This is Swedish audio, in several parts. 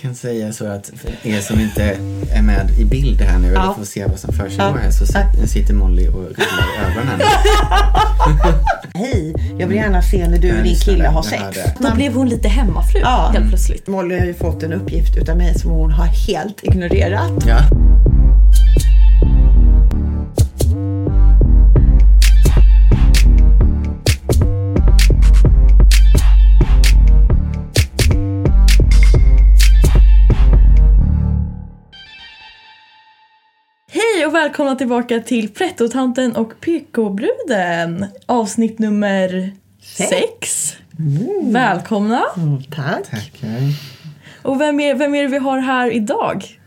kan säga så att för er som inte är med i bild här nu Ja. eller får se vad som försiggår Ja. här så sit- sitter Molly och rullar ögonen. Hej, jag vill gärna se när du och Jag din kille har sex. Då blev hon lite hemmafru Ja. helt plötsligt. Molly har ju fått en uppgift utav mig som hon har helt ignorerat. Ja. Välkomna tillbaka till Prettotanten och PK-bruden. Avsnitt nummer Sex. sex. Välkomna. Mm, tack. Tackar. Och vem är, vem är det vi har här idag?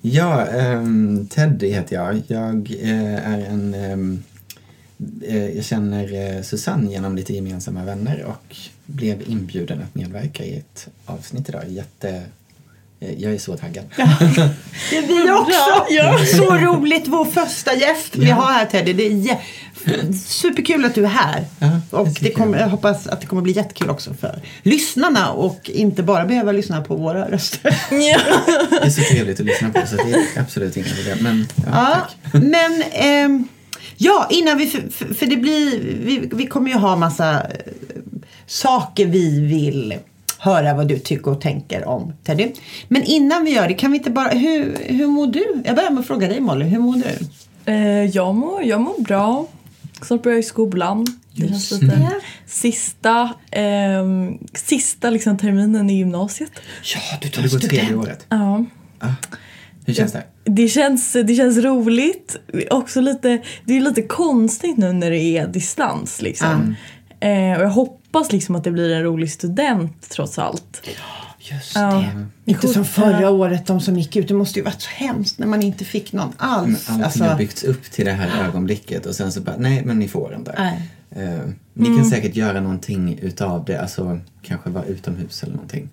Ja, um, Teddy heter jag. Jag eh, är en... ehm, eh, jag känner eh, Susanne genom lite gemensamma vänner och blev inbjuden att medverka i ett avsnitt idag. Jätte... eh, jag är så taggad. Det är vi också! Ja. Så roligt, vår första gäst vi Ja. har här Teddy. Det är superkul att du är här. Ja, och det kommer, jag. hoppas att det kommer bli jättekul också för lyssnarna och inte bara behöva lyssna på våra röster. Ja. Det är så trevligt att lyssna på så det är absolut inga problem. Men ja, Ja, men ehm, ja, innan vi, för, för- för det blir, vi, vi kommer ju ha massa eh, saker vi vill höra vad du tycker och tänker om Teddy. Men innan vi gör det, kan vi inte bara, hur, hur mår du? Jag börjar med att fråga dig Molly, hur mår du? Eh, jag, mår, jag mår bra. Snart börjar jag i skolan. Det känns lite det. sista, ehm, sista liksom, terminen i gymnasiet. Ja, du Och det går tredje året. Ja. Ah, hur känns det? Det känns, det känns roligt. Också lite, det är lite konstigt nu när det är distans. Liksom. Eh, och jag hoppas liksom att det blir en rolig student trots allt. Just Ja. det. Inte som förra året, de som gick ut. Det måste ju varit så hemskt när man inte fick någon Men alls. Allting Alltså, har byggts upp till det här ögonblicket och sen så bara, nej men ni får inte. Nej. Eh, ni kan säkert göra någonting utav det, alltså kanske vara utomhus eller någonting.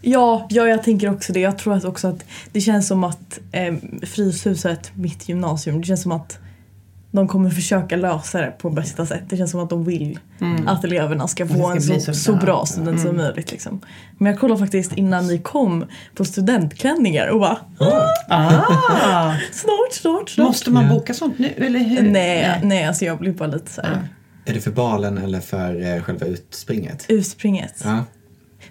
Ja, ja, jag tänker också det. Jag tror att också att det känns som att eh, Fryshuset, mitt gymnasium, det känns som att de kommer försöka lösa det på bästa sätt. Det känns som att de vill att eleverna ska få ska en så, så så bra. student som möjligt. Liksom. Men jag kollade faktiskt innan ni kom på studentklänningar och bara ah, snart, snart, snart. måste man boka sånt nu? Eller hur? Nej, nej, alltså jag blir bara lite så här Är det för balen eller för eh, själva utspringet? utspringet. Ja.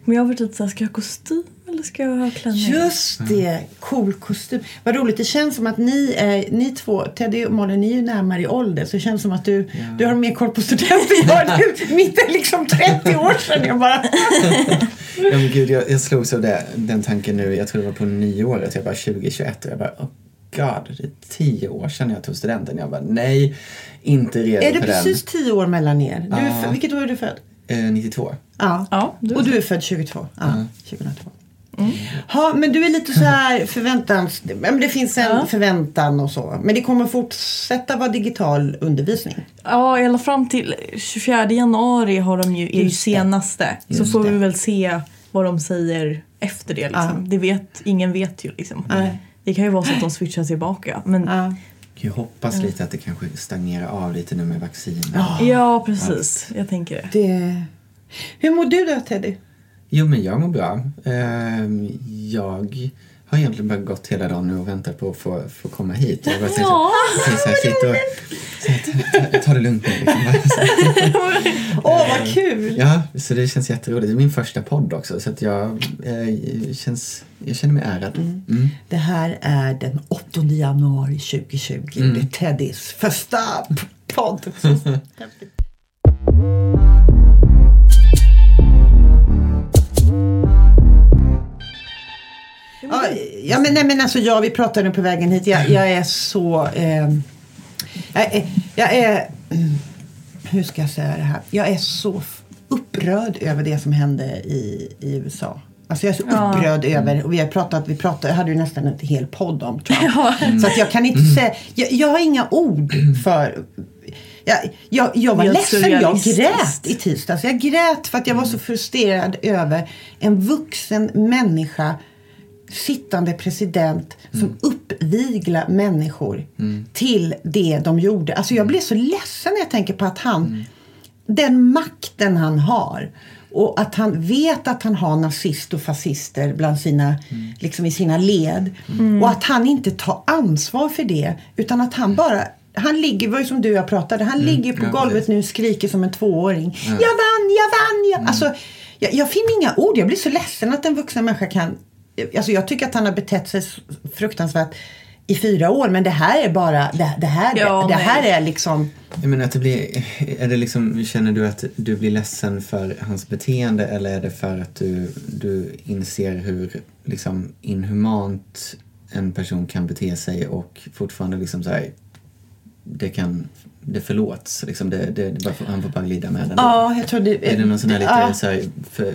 Men jag har varit lite såhär, ska jag ha kostym eller ska jag ha klänning? Just det, cool kostym. Vad roligt, det känns som att ni, är, ni två, Teddy och Molly, ni är ju närmare i ålder så det känns som att du, du har mer koll på studenter än jag. Mitt är liksom 30 år sedan. Jag bara, Ja men gud, jag, jag slogs av det, den tanken nu, jag tror det var på nyåret, jag bara 2021 och jag bara, oh god, det är tio år sedan jag tog studenten. Jag bara, nej, inte redo är det för precis 10 år mellan er? Du är Ja. vilket år är du född? den. Eh, 92. Ja. Ja, du- Och du är född 22? Ja, 2002. Ja, men du är lite så här förväntans... Men det finns en Ja. förväntan och så. Men det kommer fortsätta vara digital undervisning. Ja, ända fram till 24 januari har de ju, är ju Just det. senaste. Så får det. vi väl se vad de säger efter det. Liksom. Ja. Det vet, ingen vet ju liksom. Nej. Det kan ju vara så att de switchar tillbaka. Men ja, Ja. Jag hoppas lite att det kanske stagnerar av lite nu med vaccin. precis. Jag tänker det. Det... Hur mår du då, Teddy? Jo men jag mår bra. Ehm, jag har egentligen bara gått hela dagen nu och väntat på att få, få komma hit. Jag bara Ja. så, så ta, ta det lugnt nu. Liksom. Åh, vad kul! Ja, så det känns jätteroligt. Det är min första podd också så att jag, eh, känns, jag känner mig ärad. Mm. Det här är den 8 januari 2020. Det är Teddys första podd. Ja, ja, men, nej, men alltså jag, vi pratade på vägen hit. Jag, jag är så... Eh, jag är... Jag är mm, hur ska jag säga det här? Jag är så upprörd över det som hände i, i USA. Alltså jag är så Ja. upprörd över, och vi har pratat, vi pratade, jag hade ju nästan en hel podd om Trump. Ja. Så att jag kan inte säga, jag, jag har inga ord för jag, jag, jag var Helt ledsen, jag grät i tisdags. Jag grät för att jag var så frustrerad över en vuxen människa sittande president som uppviglar människor till det de gjorde. Alltså jag blir så ledsen när jag tänker på att han, den makten han har Och att han vet att han har nazist och fascister bland sina, liksom i sina led. Och att han inte tar ansvar för det. Utan att han bara han ligger, var ju som du och jag pratade, han ligger på ja, golvet nu och skriker som en tvååring. Jag vann, jag vann! Jag... Alltså, jag, jag finner inga ord. Jag blir så ledsen att en vuxen människa kan... Alltså jag tycker att han har betett sig fruktansvärt i fyra år. Men det här är bara... Det, det här, Ja, det nej. här är liksom... Jag menar att det blir, är det liksom, känner du att du blir ledsen för hans beteende eller är det för att du, du inser hur liksom inhumant en person kan bete sig och fortfarande liksom så här, det kan, det förlåts liksom, det, det, det bara, han får bara glida med den. Ja, jag tror det... Är det någon sån här lite Ja. så här, för,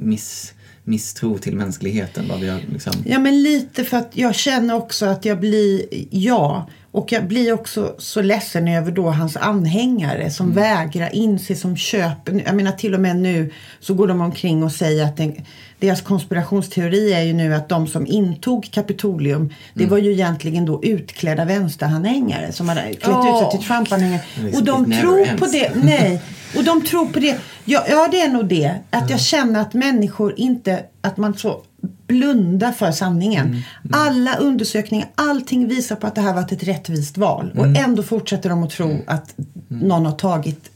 miss, misstro till mänskligheten? Vad vi har liksom, Ja, men lite för att jag känner också att jag blir, ja, och jag blir också så ledsen över då hans anhängare som vägrar inse, som köper. Jag menar till och med nu så går de omkring och säger att den, deras konspirationsteori är ju nu att de som intog Kapitolium, det var ju egentligen då utklädda vänsteranhängare som hade klätt ut sig till Trump-anhängare. Och de tror på det. Nej, och de tror på det. Ja, ja det är nog det. Att jag känner att människor inte, att man så blundar för sanningen. Alla undersökningar, allting visar på att det här varit ett rättvist val. Och ändå fortsätter de att tro att någon har tagit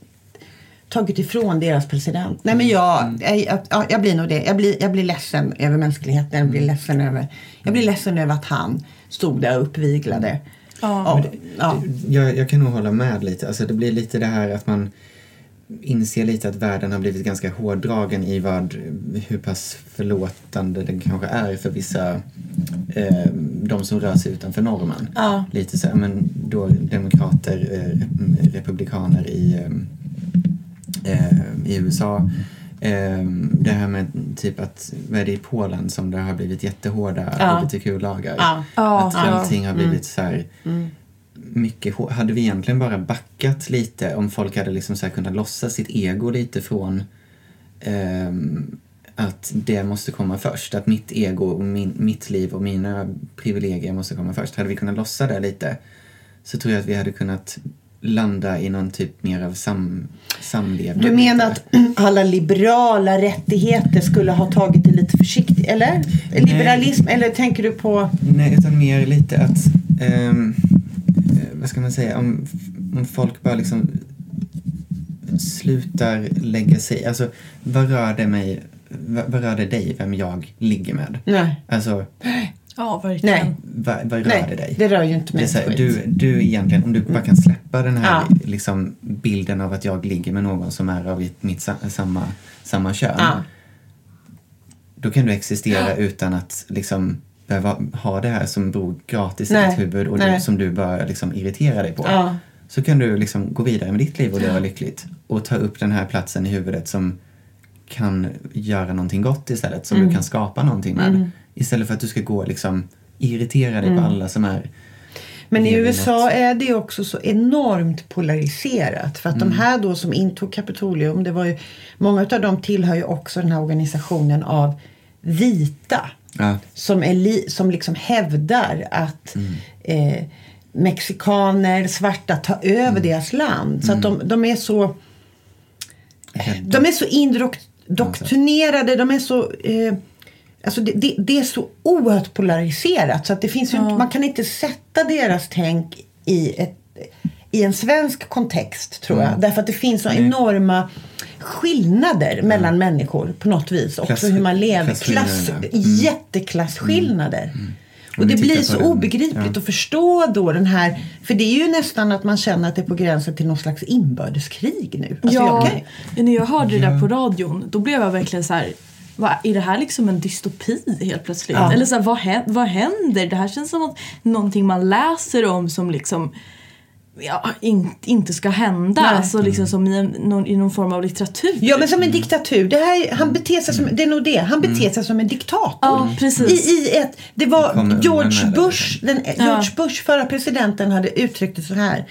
tagit ifrån deras president. Nej men jag, jag, jag, ja, jag blir nog det. Jag blir, jag blir ledsen över mänskligheten. Jag blir ledsen över, jag blir ledsen över att han stod där uppviglade. Ja. ja. jag, jag kan nog hålla med lite. Alltså det blir lite det här att man inser lite att världen har blivit ganska hårdragen i vad, hur pass förlåtande den kanske är för vissa, eh, de som rör sig utanför normen. Ja. Lite så men då demokrater, eh, rep- republikaner i, eh, eh, i USA. Eh, det här med typ att, vad är det i Polen som det har blivit jättehårda Ja. hbtq-lagar? Ja. Att ja. allting har blivit så här mycket hår. Hade vi egentligen bara backat lite om folk hade liksom så kunnat lossa sitt ego lite från ehm, att det måste komma först. Att mitt ego och min, mitt liv och mina privilegier måste komma först. Hade vi kunnat lossa det lite så tror jag att vi hade kunnat landa i någon typ mer av sam, samlevnad. Du menar att alla liberala rättigheter skulle ha tagit det lite försiktigt? Eller? Liberalism? Eller tänker du på... Nej, utan mer lite att, eh, vad ska man säga, om, om folk bara liksom slutar lägga sig Alltså, vad rör det mig, vad, vad rör det dig vem jag ligger med? Nej. Alltså, Ja, verkligen. Nej. vad, vad rör Nej, det dig? det rör ju inte Det mig är så här, ett du, skit. du egentligen, om du bara kan släppa den här Ja. liksom, bilden av att jag ligger med någon som är av mitt sa, samma, samma kön. Ja. Då kan du existera utan att liksom behöva ha det här som bor gratis i Nej. ditt huvud och det, som du bara liksom irritera dig på. Ja. Så kan du liksom gå vidare med ditt liv och leva lyckligt. Och ta upp den här platsen i huvudet som kan göra någonting gott istället. Som Mm. du kan skapa någonting med. Istället för att du ska gå och liksom irritera dig Mm. på alla som är Men i USA är det också så enormt polariserat. För att Mm. de här då som intog Kapitolium, det var ju, många av dem tillhör ju också den här organisationen av vita. Ja. Som, är li, som liksom hävdar att eh, mexikaner, svarta tar över deras land. Så att de, de är så de är så indoktrinerade, de är så... Eh, alltså det, det, det är så oerhört polariserat. Så att det finns ju inte, man kan inte sätta deras tänk i, ett, i en svensk kontext tror jag. Därför att det finns så enorma skillnader mellan människor på något vis. Också Klass- hur man lever. Klass. Mm. Jätteklasskillnader. Och det blir så obegripligt ja. att förstå då den här, för det är ju nästan att man känner att det är på gränsen till någon slags inbördeskrig nu. Alltså ja, jag kan, när jag hörde det där på radion då blev jag verkligen så här. Vad, är det här liksom en dystopi helt plötsligt? Ja. Eller så här, vad, vad händer? Det här känns som att någonting man läser om som liksom ja, in, inte ska hända. Nej. Alltså liksom som i, en, någon, i någon form av litteratur. Ja men som en diktatur. Det här, han beter sig som, det är nog det. Han beter sig som en diktator. Ja, precis. I, i ett, det var George Bush, den, George Bush, förra presidenten, hade uttryckt det så här.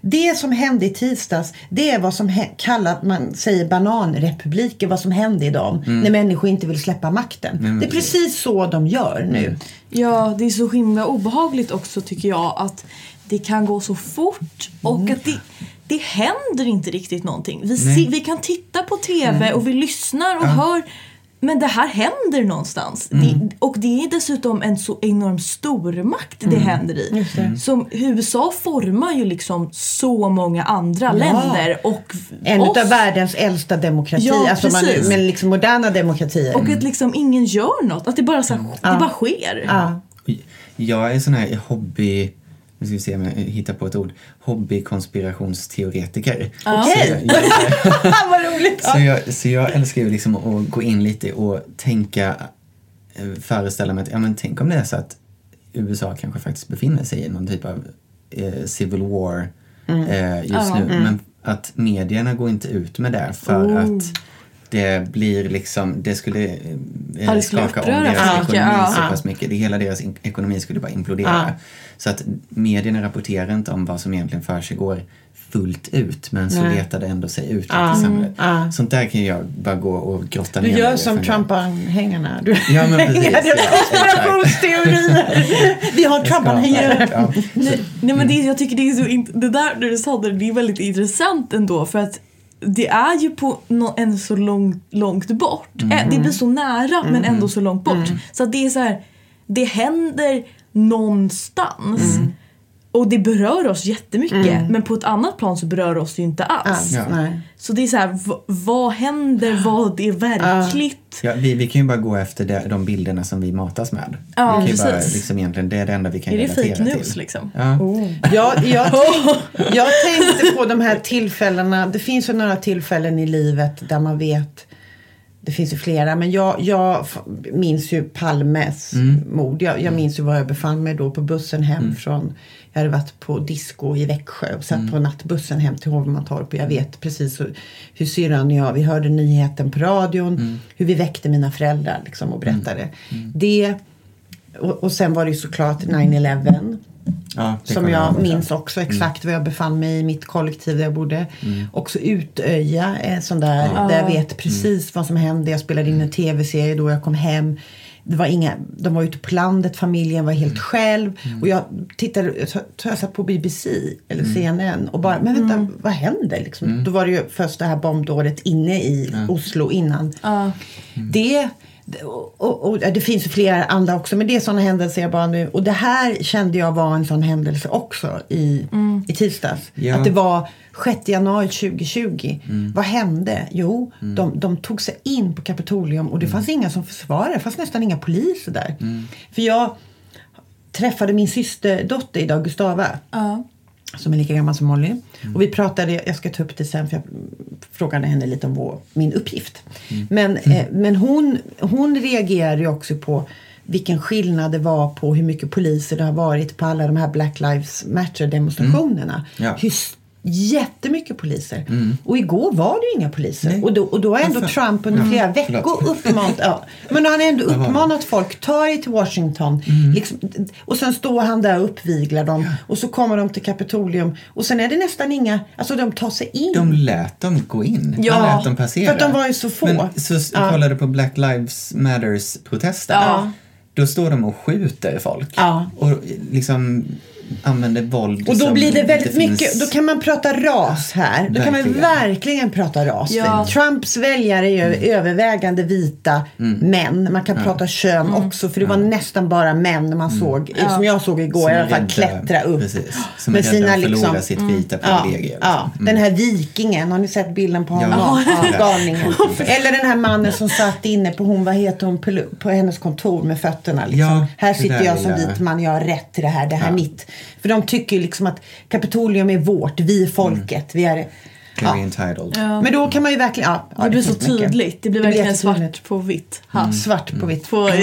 Det som hände i tisdags, det är vad som kallat, man säger bananrepubliker, vad som hände i dem. När människor inte vill släppa makten. men det är precis. precis så de gör nu. Ja, det är så himla obehagligt också tycker jag att det kan gå så fort och att det, det händer inte riktigt någonting. Vi, se, vi kan titta på TV och vi lyssnar och hör men det här händer någonstans. Det, och det är dessutom en så enorm stormakt det händer i. Som USA formar ju liksom så många andra länder och En oss. av världens äldsta demokratier. Ja, alltså man, men liksom moderna demokratier. Och att liksom ingen gör något. Att det bara, så här, det bara sker. ja. Jag är sån här hobby... Nu ska vi se om jag hittar på ett ord. Hobbykonspirationsteoretiker. Okej. Vad roligt! så, jag, så jag älskar ju liksom att gå in lite och tänka, eh, föreställa mig att, ja men tänk om det är så att USA kanske faktiskt befinner sig i någon typ av eh, civil war eh, just Ja. nu. Men att medierna går inte ut med det för Oh. att det blir liksom, det skulle eh, Ja, det skaka om deras folk, ekonomi ja. så Ja. pass mycket. Det, hela deras in- ekonomi skulle bara implodera. Ja. Så att medierna rapporterar inte om vad som egentligen försiggår fullt ut men så Nej. letar det ändå sig ut Ja. i samhället. Ja. Sånt där kan jag bara gå och grotta Du ner mig gör som. Trump-anhängarna. Du Ja, men precis. Ja, konspirationsteorier. Vi har Trump-anhängare. Ja. Nej, nej men det, jag tycker det är så int- det där du sa det, det är väldigt intressant ändå för att det är ju på nå en så långt, långt bort. Eh, Det blir så nära men ändå så långt bort. Så att det är så här, det händer någonstans. Och det berör oss jättemycket men på ett annat plan så berör oss det ju inte alls. Ja. Så det är så här, vad händer, vad är verkligt? Ja, vi, vi kan ju bara gå efter det, de bilderna som vi matas med. Ja, vi kan ju bara, liksom egentligen, det är det enda vi kan Är det relatera fake news till. liksom? Ja. Jag, jag, jag tänkte på de här tillfällena. Det finns ju några tillfällen i livet där man vet det finns ju flera, men jag, jag minns ju Palmes mord. Jag, jag minns ju var jag befann mig då på bussen hem från... Jag hade varit på disco i Växjö och satt på nattbussen hem till Hovmantorp. Jag vet precis hur, hur syrran och jag, vi hörde nyheten på radion. Hur vi väckte mina föräldrar liksom, och berättade. Det, och, och sen var det ju såklart 9-11 Ja, som jag minns också exakt var jag befann mig i mitt kollektiv där jag bodde. Också Utöja, en sån där, där jag vet precis vad som hände. Jag spelade in en tv-serie då jag kom hem. Det var inga, de var ute på landet, familjen var helt själv. Och jag tittade, jag tror jag satt på BBC eller CNN och bara, men vänta, vad händer? Liksom. Då var det ju först det här bombdådet inne i Oslo innan. Ja. Det, och, och, och det finns flera andra också, men det är sådana händelser jag bara nu. Och det här kände jag var en sån händelse också i, i tisdags. Ja. Att det var 6 januari 2020. Vad hände? Jo, de, de tog sig in på Kapitolium och det fanns inga som försvarade. Det fanns nästan inga poliser där. För jag träffade min systerdotter idag, Gustava Ja. Som är lika gammal som Molly. Och vi pratade, jag ska ta upp det sen för jag frågade henne lite om vår, min uppgift. Men, eh, men hon, hon reagerade ju också på vilken skillnad det var på hur mycket poliser det har varit på alla de här Black Lives Matter demonstrationerna. Ja. Jättemycket poliser. Och igår var det ju inga poliser. Nej. Och då, och då har ändå Varför? Trump under Ja, flera veckor uppmanat, ja, men han har ändå uppmanat folk, ta er till Washington. Liksom, och sen står han där och uppviglar dem. Och så kommer de till Kapitolium. Och sen är det nästan inga, alltså de tar sig in. De lät dem gå in. Ja, de lät dem passera. för att de var ju så få. Men så Ja. kollade på Black Lives Matters-protesten. Ja. Då står de och skjuter folk. Ja. Och liksom använder våld Och då blir det väldigt finns- mycket, då kan man prata ras här. Då kan man Verkligen. verkligen prata ras. Ja. Trumps väljare är ju övervägande vita Mm. män. Man kan prata kön också för det var nästan bara män man såg, som jag såg igår Som i är alla fall, klättra upp. Precis. Som Med är rädda sina att liksom- sitt vita Ja, privilegium. ja. den här vikingen, har ni sett bilden på honom? Ja. Ja, Ja. Eller den här mannen som satt inne på, hon, vad heter hon, på, hennes kontor med fötterna. Liksom. Ja, här sitter jag som vit man, jag har rätt till det här, det här är Ja. mitt. För de tycker liksom att Kapitolium är vårt, vi är folket. Vi är, Very ja. entitled. Ja. Men då kan man ju verkligen, ja, ja, Det blir så finns mycket. tydligt. Det blir Det blir verkligen svart på vitt. Ha. Svart på vitt. På,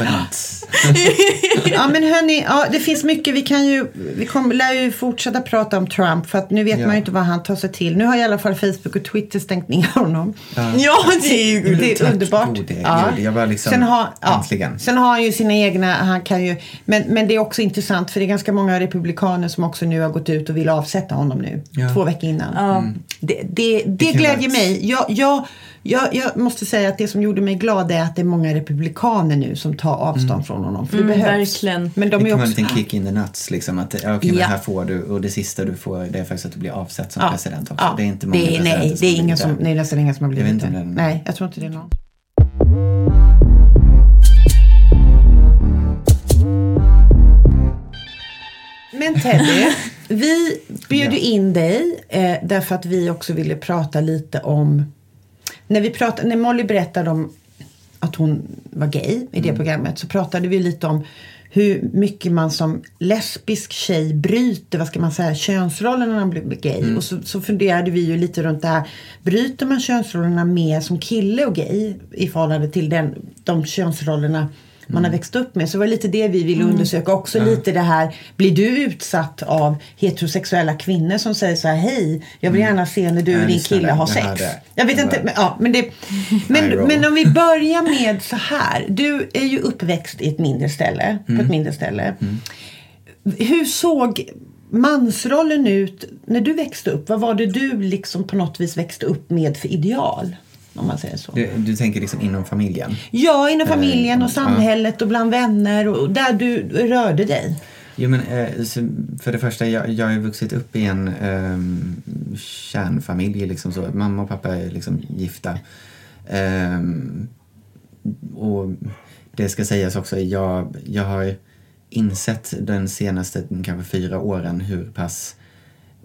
Ja men hörni, ja, det finns mycket. Vi kan ju, vi kommer, lär ju fortsätta prata om Trump för att nu vet Ja. man ju inte vad han tar sig till. Nu har i alla fall Facebook och Twitter stängt ner honom. ja, det är ju Det är Tack underbart. gode Gud. Jag var liksom, sen, har, ja, äntligen. sen har han ju sina egna, han kan ju, men, men det är också intressant för det är ganska många republikaner som också nu har gått ut och vill avsätta honom nu. Ja. Två veckor innan feminina. Ja. Det, det, det, kan glädjer mig. Jag, jag, jag, jag måste säga att det som gjorde mig glad är att det är många republikaner nu som tar avstånd från honom. För det Mm, behövs. verkligen. Men de det är kan vara en också... liten kick in the nuts. Liksom, att okej, Ja. men här får du, och det sista du får det är faktiskt att du blir avsatt som Ja. president också. Ja. Det är inte många det är, Nej, det är ingen som, det. nej, nästan ingen som har blivit inte det. det. Nej, jag tror inte det är någon. Men Teddy, vi bjöd ju in dig eh, därför att vi också ville prata lite om... När, vi pratade, när Molly berättade om att hon var gay i det programmet så pratade vi lite om hur mycket man som lesbisk tjej bryter, vad ska man säga, könsrollerna när man blir gay. Och så, så funderade vi ju lite runt det här. Bryter man könsrollerna mer som kille och gay i förhållande till den, de könsrollerna man har växt upp med. Så det var lite det vi ville undersöka också. Lite det här, blir du utsatt av heterosexuella kvinnor som säger så här, hej, jag vill gärna se när du och din kille har sex. Jag vet inte, men, ja, men, det, men, men om vi börjar med så här. Du är ju uppväxt i ett mindre ställe, på Mm. ett mindre ställe. Hur såg mansrollen ut när du växte upp? Vad var det du liksom på något vis växte upp med för ideal? Om man säger så. Du, du tänker liksom inom familjen? Ja, inom familjen och ja. samhället och bland vänner och där du rörde dig. Jo, men, eh, för det första, jag, jag har ju vuxit upp i en um, kärnfamilj. Liksom så. Mamma och pappa är liksom gifta. Ehm, och det ska sägas också, jag, jag har insett den senaste kanske fyra åren hur pass,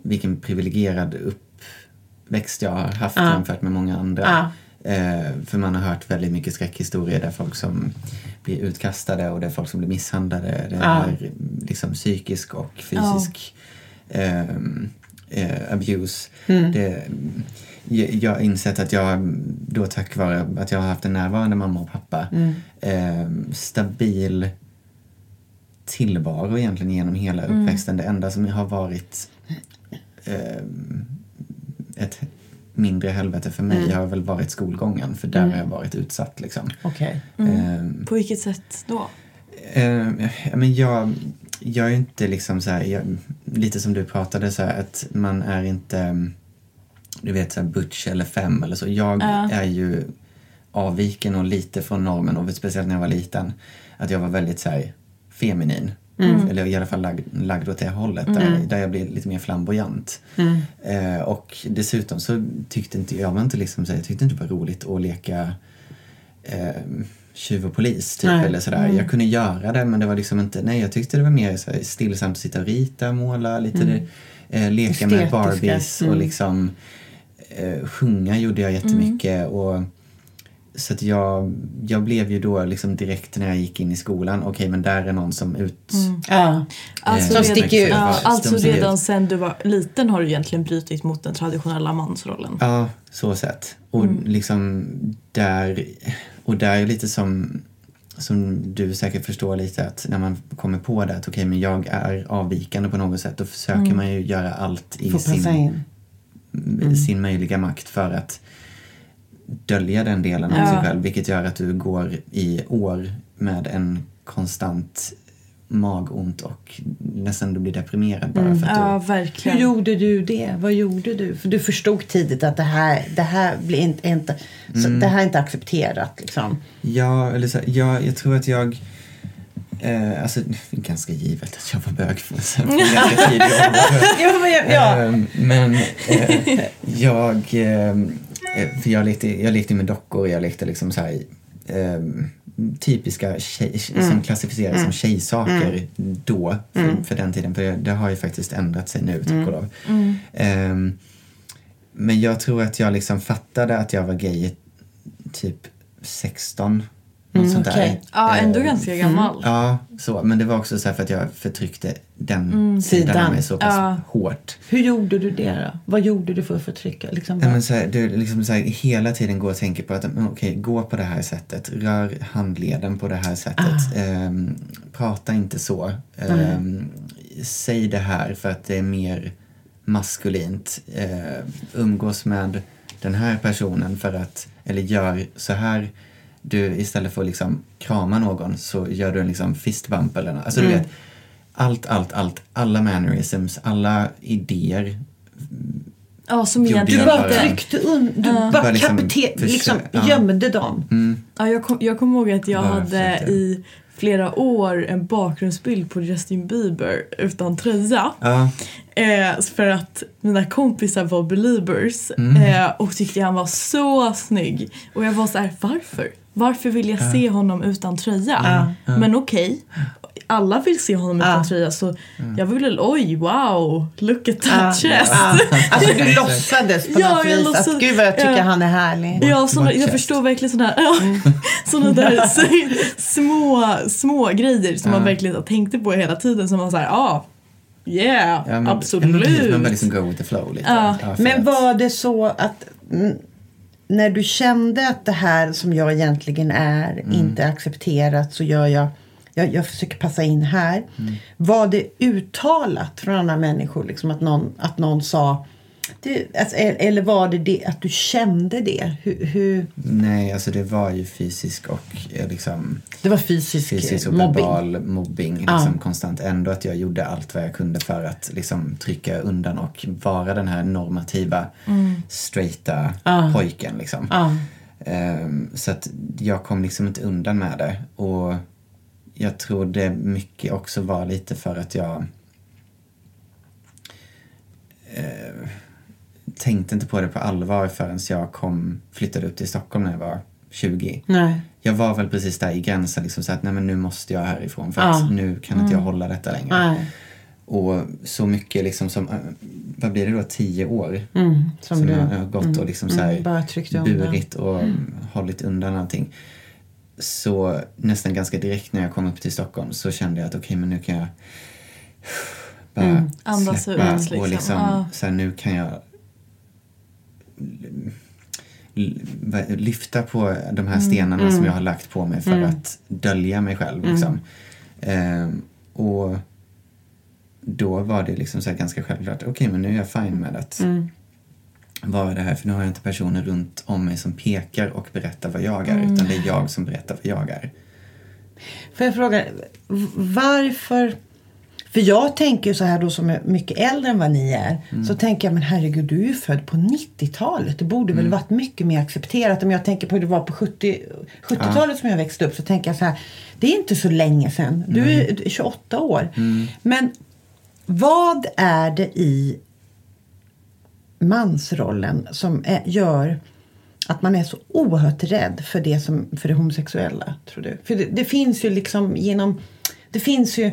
vilken privilegierad uppväxt jag har haft Ja. jämfört med många andra. Ja. Eh, för man har hört väldigt mycket skräckhistorier där folk som blir utkastade och det är folk som blir misshandlade. Det Ja. är liksom psykisk och fysisk ehm, eh, abuse. Mm. Det, jag, har insett att jag då tack vare att jag har haft en närvarande mamma och pappa Mm. ehm, stabil tillvaro egentligen genom hela Mm. uppväxten. Det enda som har varit ehm, ett mindre helvete för mig Mm. har väl varit skolgången för där har jag varit utsatt. Liksom. Okej. Ehm, På vilket sätt då? Eh, men jag, jag är inte liksom så här, jag, lite som du pratade så här, att man är inte, mm, du vet så här butch eller fem eller så. Jag Ja. är ju avviken och lite från normen och speciellt när jag var liten. Att jag var väldigt så här feminin. Eller i alla fall lagd, lagd åt det hållet där, där jag blev lite mer flamboyant. Eh, och dessutom så tyckte inte jag var inte liksom jag tyckte inte det var roligt att leka eh, tjuv och polis typ Nej. eller sådär. Jag kunde göra det men det var liksom inte, nej jag tyckte det var mer så här, stillsamt att sitta och rita, måla, lite det, eh, leka med Estetiska. Barbies och Mm. liksom eh, sjunga gjorde jag jättemycket och så att jag, jag blev ju då liksom direkt när jag gick in i skolan, okej men där är någon som ut... Ja. Alltså, Eh, Som redan, sticker ut. Ja, alltså redan ut. sen du var liten har du egentligen brutit mot den traditionella mansrollen. Ja, så sett. Och liksom där, och där är lite som, som du säkert förstår lite att när man kommer på det att okej men jag är avvikande på något sätt då försöker man ju göra allt i Får sin, in. sin möjliga makt för att dölja den delen av Ja. sig själv vilket gör att du går i år med en konstant magont och nästan du blir deprimerad bara för att Ja, du Hur verkligen. gjorde du det? Vad gjorde du? För du förstod tidigt att det här, det här blir inte, inte, så det här är inte accepterat. Liksom. Ja, eller så, ja, jag tror att jag... Eh, alltså, ganska givet att jag var bög från från ganska tidig ålder. Ja, men, ja. Ehm, men eh, jag... eh, för jag lekte, jag lekte med dockor, jag lekte liksom så här... ehm, typiska tjej, som klassificeras som tjejsaker då, för, för den tiden. För det, det har ju faktiskt ändrat sig nu, tack och lov. Ehm, men jag tror att jag liksom fattade att jag var gay typ 16. Något sånt där. okej. Ja, ändå Ehm, ganska gammal. Ja, så. Men det var också så för att jag förtryckte den sidan Sidan. av mig så pass Ja. hårt. Hur gjorde du det då? Vad gjorde du för att förtrycka? Liksom, Nej, men så här, du liksom så här, hela tiden går och tänker på att men okej, gå på det här sättet, rör handleden på det här sättet, ehm, prata inte så, ehm, säg det här för att det är mer maskulint, eh, umgås med den här personen för att, eller gör så här, du istället för att liksom krama någon så gör du en liksom fist bump eller något. Alltså du vet, allt, allt, allt, alla mannerisms, alla idéer Ja, som egentligen Du jag bara tryckte un, du Ja. bara liksom kapite- försö- liksom ja. gömde dem. Ja, jag, kom, jag kommer ihåg att jag Bara hade försökte. i flera år en bakgrundsbild på Justin Bieber utan tröja. Ja, Eh, för att mina kompisar var beliebers Mm. eh, och tyckte han var så snygg. Och jag var så här, varför? Varför vill jag se honom utan tröja? Ja. Men okej, alla vill se honom utan Ja. tröja så jag ville, oj wow, look at that Ja. chest. Ja. Alltså du låtsades på Ja, något jag vis låtsas- att gud vad jag tycker ja. han är härlig. Ja, såna, jag förstår verkligen sådana ja, såna där små, små grejer som man Ja. verkligen tänkte på hela tiden som man såhär, ja, yeah, ja men, absolut. Man bara liksom go with the flow lite. Ja. för Men var det så att mm, när du kände att det här som jag egentligen är Mm. inte accepterat så gör jag, jag, jag försöker passa in här. Mm. Var det uttalat från andra människor liksom att någon, att någon sa det, alltså, eller var det, det att du kände det? Hur, hur, Nej, alltså det var ju fysisk och eh, liksom det var fysisk, fysisk och mobbing? verbal mobbing liksom, konstant. Ändå att jag gjorde allt vad jag kunde för att liksom, trycka undan och vara den här normativa, straighta Ja. pojken. Liksom. Ja. Ehm, så att jag kom liksom inte undan med det. Och jag tror det mycket också var lite för att jag eh, tänkte inte på det på allvar förrän jag kom, flyttade upp till Stockholm när jag var 20. Nej. Jag var väl precis där i gränsen, liksom, så att nej, men nu måste jag härifrån för Ja. att nu kan inte jag hålla detta längre. Nej. Och så mycket liksom som, eh, vad blir det då, tio år Mm, som, som, du, jag har gått och liksom så här mm, undan. burit och hållit undan allting. Så nästan ganska direkt när jag kom upp till Stockholm så kände jag att okej men nu kan jag bara Mm. Andas släppa ut, liksom. och liksom Ja. så här, nu kan jag lyfta på de här stenarna som jag har lagt på mig för att dölja mig själv. Liksom. Ehm, och då var det liksom så här ganska självklart, okej men nu är jag fine med att Mm. vara det här för nu har jag inte personer runt om mig som pekar och berättar vad jag är utan det är jag som berättar vad jag är. Får jag fråga, varför... För jag tänker ju så här då som är mycket äldre än vad ni är. Så tänker jag, men herregud du är ju född på 90-talet. Det borde väl varit mycket mer accepterat. Om jag tänker på hur det var på 70 70-talet som jag växte upp så tänker jag så här. Det är inte så länge sedan. Du är 28 år. Men vad är det i mansrollen som är, gör att man är så oerhört rädd för det, som, för det homosexuella, tror du? För det, det finns ju liksom genom... Det finns ju...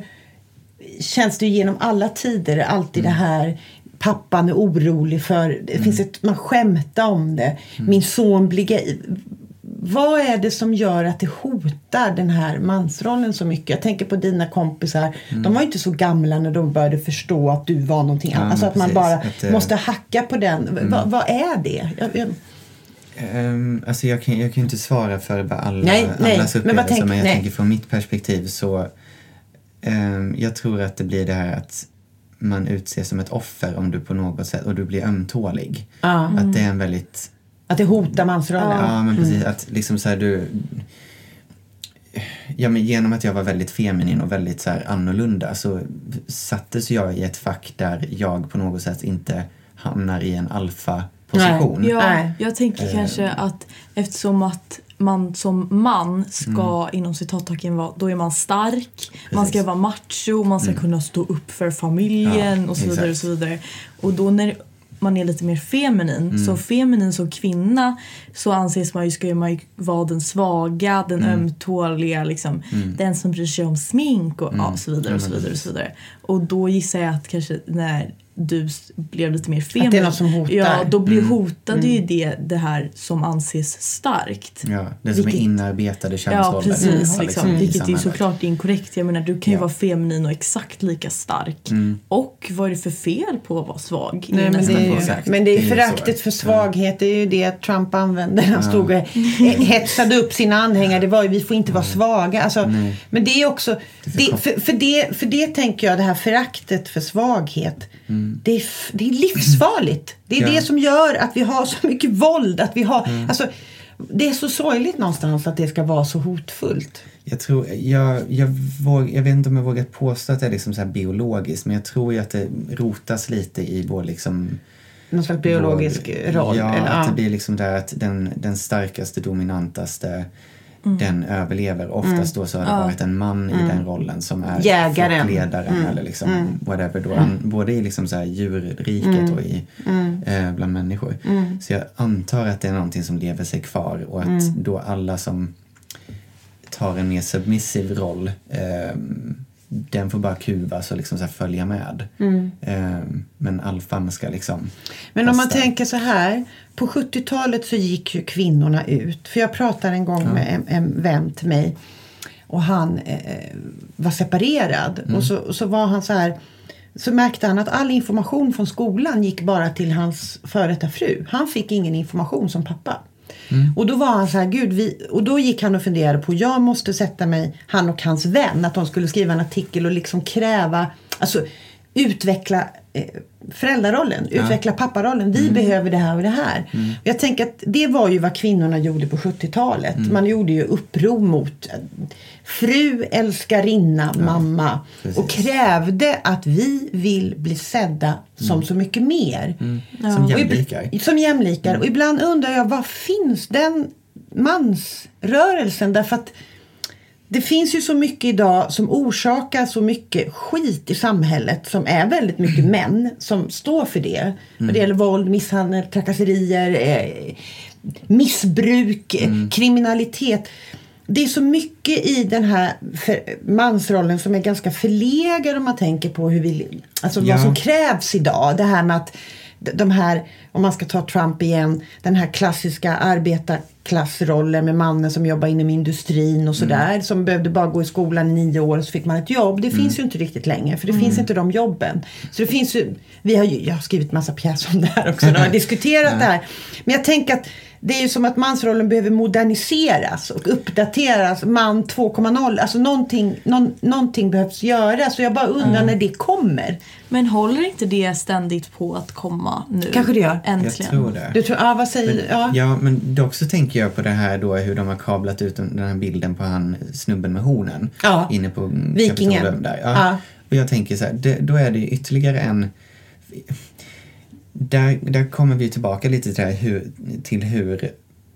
Känns det ju genom alla tider alltid det här pappan är orolig för... Det finns ett, man skämtar om det. Min son blir gay. Vad är det som gör att det hotar den här mansrollen så mycket? Jag tänker på dina kompisar. De var ju inte så gamla när de började förstå att du var någonting Ja, annat. Alltså men att man precis. bara Att, måste hacka på den. Va, vad är det? Jag, jag, Um, alltså jag kan, jag kan ju inte svara för alla, Nej, nej, allas men vad upplevelser tänk- men jag nej. tänker från mitt perspektiv så jag tror att det blir det här att man utses som ett offer om du på något sätt och du blir ömtålig. Ja. Att det är en väldigt att det hotar mansrollen. Ja, men precis. Att liksom så här, du... Ja, men genom att jag var väldigt feminin och väldigt så här annorlunda så sattes jag i ett fack där jag på något sätt inte hamnar i en alfa-position. Ja, Nej. jag tänker Eh. kanske att eftersom att man som man ska Mm. inom citattecken vara, då är man stark, man ska Precis. vara macho, man ska kunna stå upp för familjen Ja, och så vidare och exakt. så vidare. Och då när man är lite mer feminin, Mm. så feminin som kvinna så anses man ju, ska man ju vara den svaga, den Mm. ömtåliga, liksom, den som bryr sig om smink och ja, så vidare och så Mm. Vidare och så vidare. Och då gissar jag att kanske när du blev lite mer det är feminin. något som hotar. Ja, då blir Mm. hotade ju det, det här som anses starkt. Ja, det som Vilket- är inarbetade Ja, könsroller. precis. har, Liksom, liksom, i vilket är såklart inkorrekt. Jag menar, du kan ju Ja. vara feminin och exakt lika stark. Mm. Och vad är det för fel på att vara svag? Nej, men, det är men det är föraktet för svaghet. Det är ju det Trump använde. Han stod och hetsade upp sina anhängare. Det var ju, vi får inte vara svaga. Alltså, Nej. men det är också, Det är för det, för, för, det, för det tänker jag, det här föraktet för svaghet. Mm. Det, är, det är livsfarligt. Det är Ja. det som gör att vi har så mycket våld. Att vi har, alltså, det är så sorgligt någonstans att det ska vara så hotfullt. Jag, tror, jag, jag, våg, jag vet inte om jag vågar påstå att det är liksom så biologiskt men jag tror ju att det rotas lite i vår liksom någon slags biologisk roll? Ja, eller, att det blir liksom där att den, den starkaste, dominantaste den överlever. Oftast då så har det varit en man i den rollen som är Jägaren. flockledaren eller liksom whatever. Då. Både i liksom så här djurriket och i, eh, bland människor. Så jag antar att det är någonting som lever sig kvar och att då alla som tar en mer submissiv roll eh, den får bara kuvas och liksom så följa med. Eh, men alfan ska liksom Men om man testa. tänker så här. På 70-talet så gick ju kvinnorna ut. För jag pratade en gång med en, en vän till mig. Och han eh, var separerad. Mm. Och, så, och så var han så här. Så märkte han att all information från skolan gick bara till hans före detta fru. Han fick ingen information som pappa. Mm. Och då var han så här, gud, vi, och då gick han och funderade på, jag måste sätta mig, han och hans vän, att de skulle skriva en artikel och liksom kräva, alltså utveckla eh, föräldrarollen, utveckla papparollen. Vi behöver det här och det här. Och Jag tänker att det var ju vad kvinnorna gjorde på 70-talet. Man gjorde ju uppror mot eh, fru, älskarinna, mamma precis. och krävde att vi vill bli sedda som så mycket mer. Som Och ib- jämlikar. Som jämlikar. Och ibland undrar jag, var finns den mansrörelsen? Därför att det finns ju så mycket idag som orsakar så mycket skit i samhället som är väldigt mycket män som står för det. Vad det gäller våld, misshandel, trakasserier, eh, missbruk, eh, kriminalitet. Det är så mycket i den här mansrollen som är ganska förlegad om man tänker på hur vi, alltså Ja. vad som krävs idag. Det här med att de här, om man ska ta Trump igen, den här klassiska arbetarklassrollen med mannen som jobbar inom industrin och sådär. Som behövde bara gå i skolan i nio år och så fick man ett jobb. Det finns ju inte riktigt längre för det finns inte de jobben. Så det finns ju, vi har ju, jag har skrivit massa pjäser om det här också och har diskuterat det här. Men jag tänker att det är ju som att mansrollen behöver moderniseras och uppdateras. Man 2.0. Alltså någonting, någon, någonting behövs göras. Så jag bara undrar när det kommer. Men håller inte det ständigt på att komma nu? Kanske det gör. Jag Äntligen. tror det. Du tror, ja, vad säger du? Ja. Ja, men dock så tänker jag på det här då hur de har kablat ut den här bilden på han snubben med hornen. Ja. Inne på Vikingen. Där. Ja. Ja. Och jag tänker så här, det, då är det ju ytterligare en... Där, där kommer vi tillbaka lite till, hur, till hur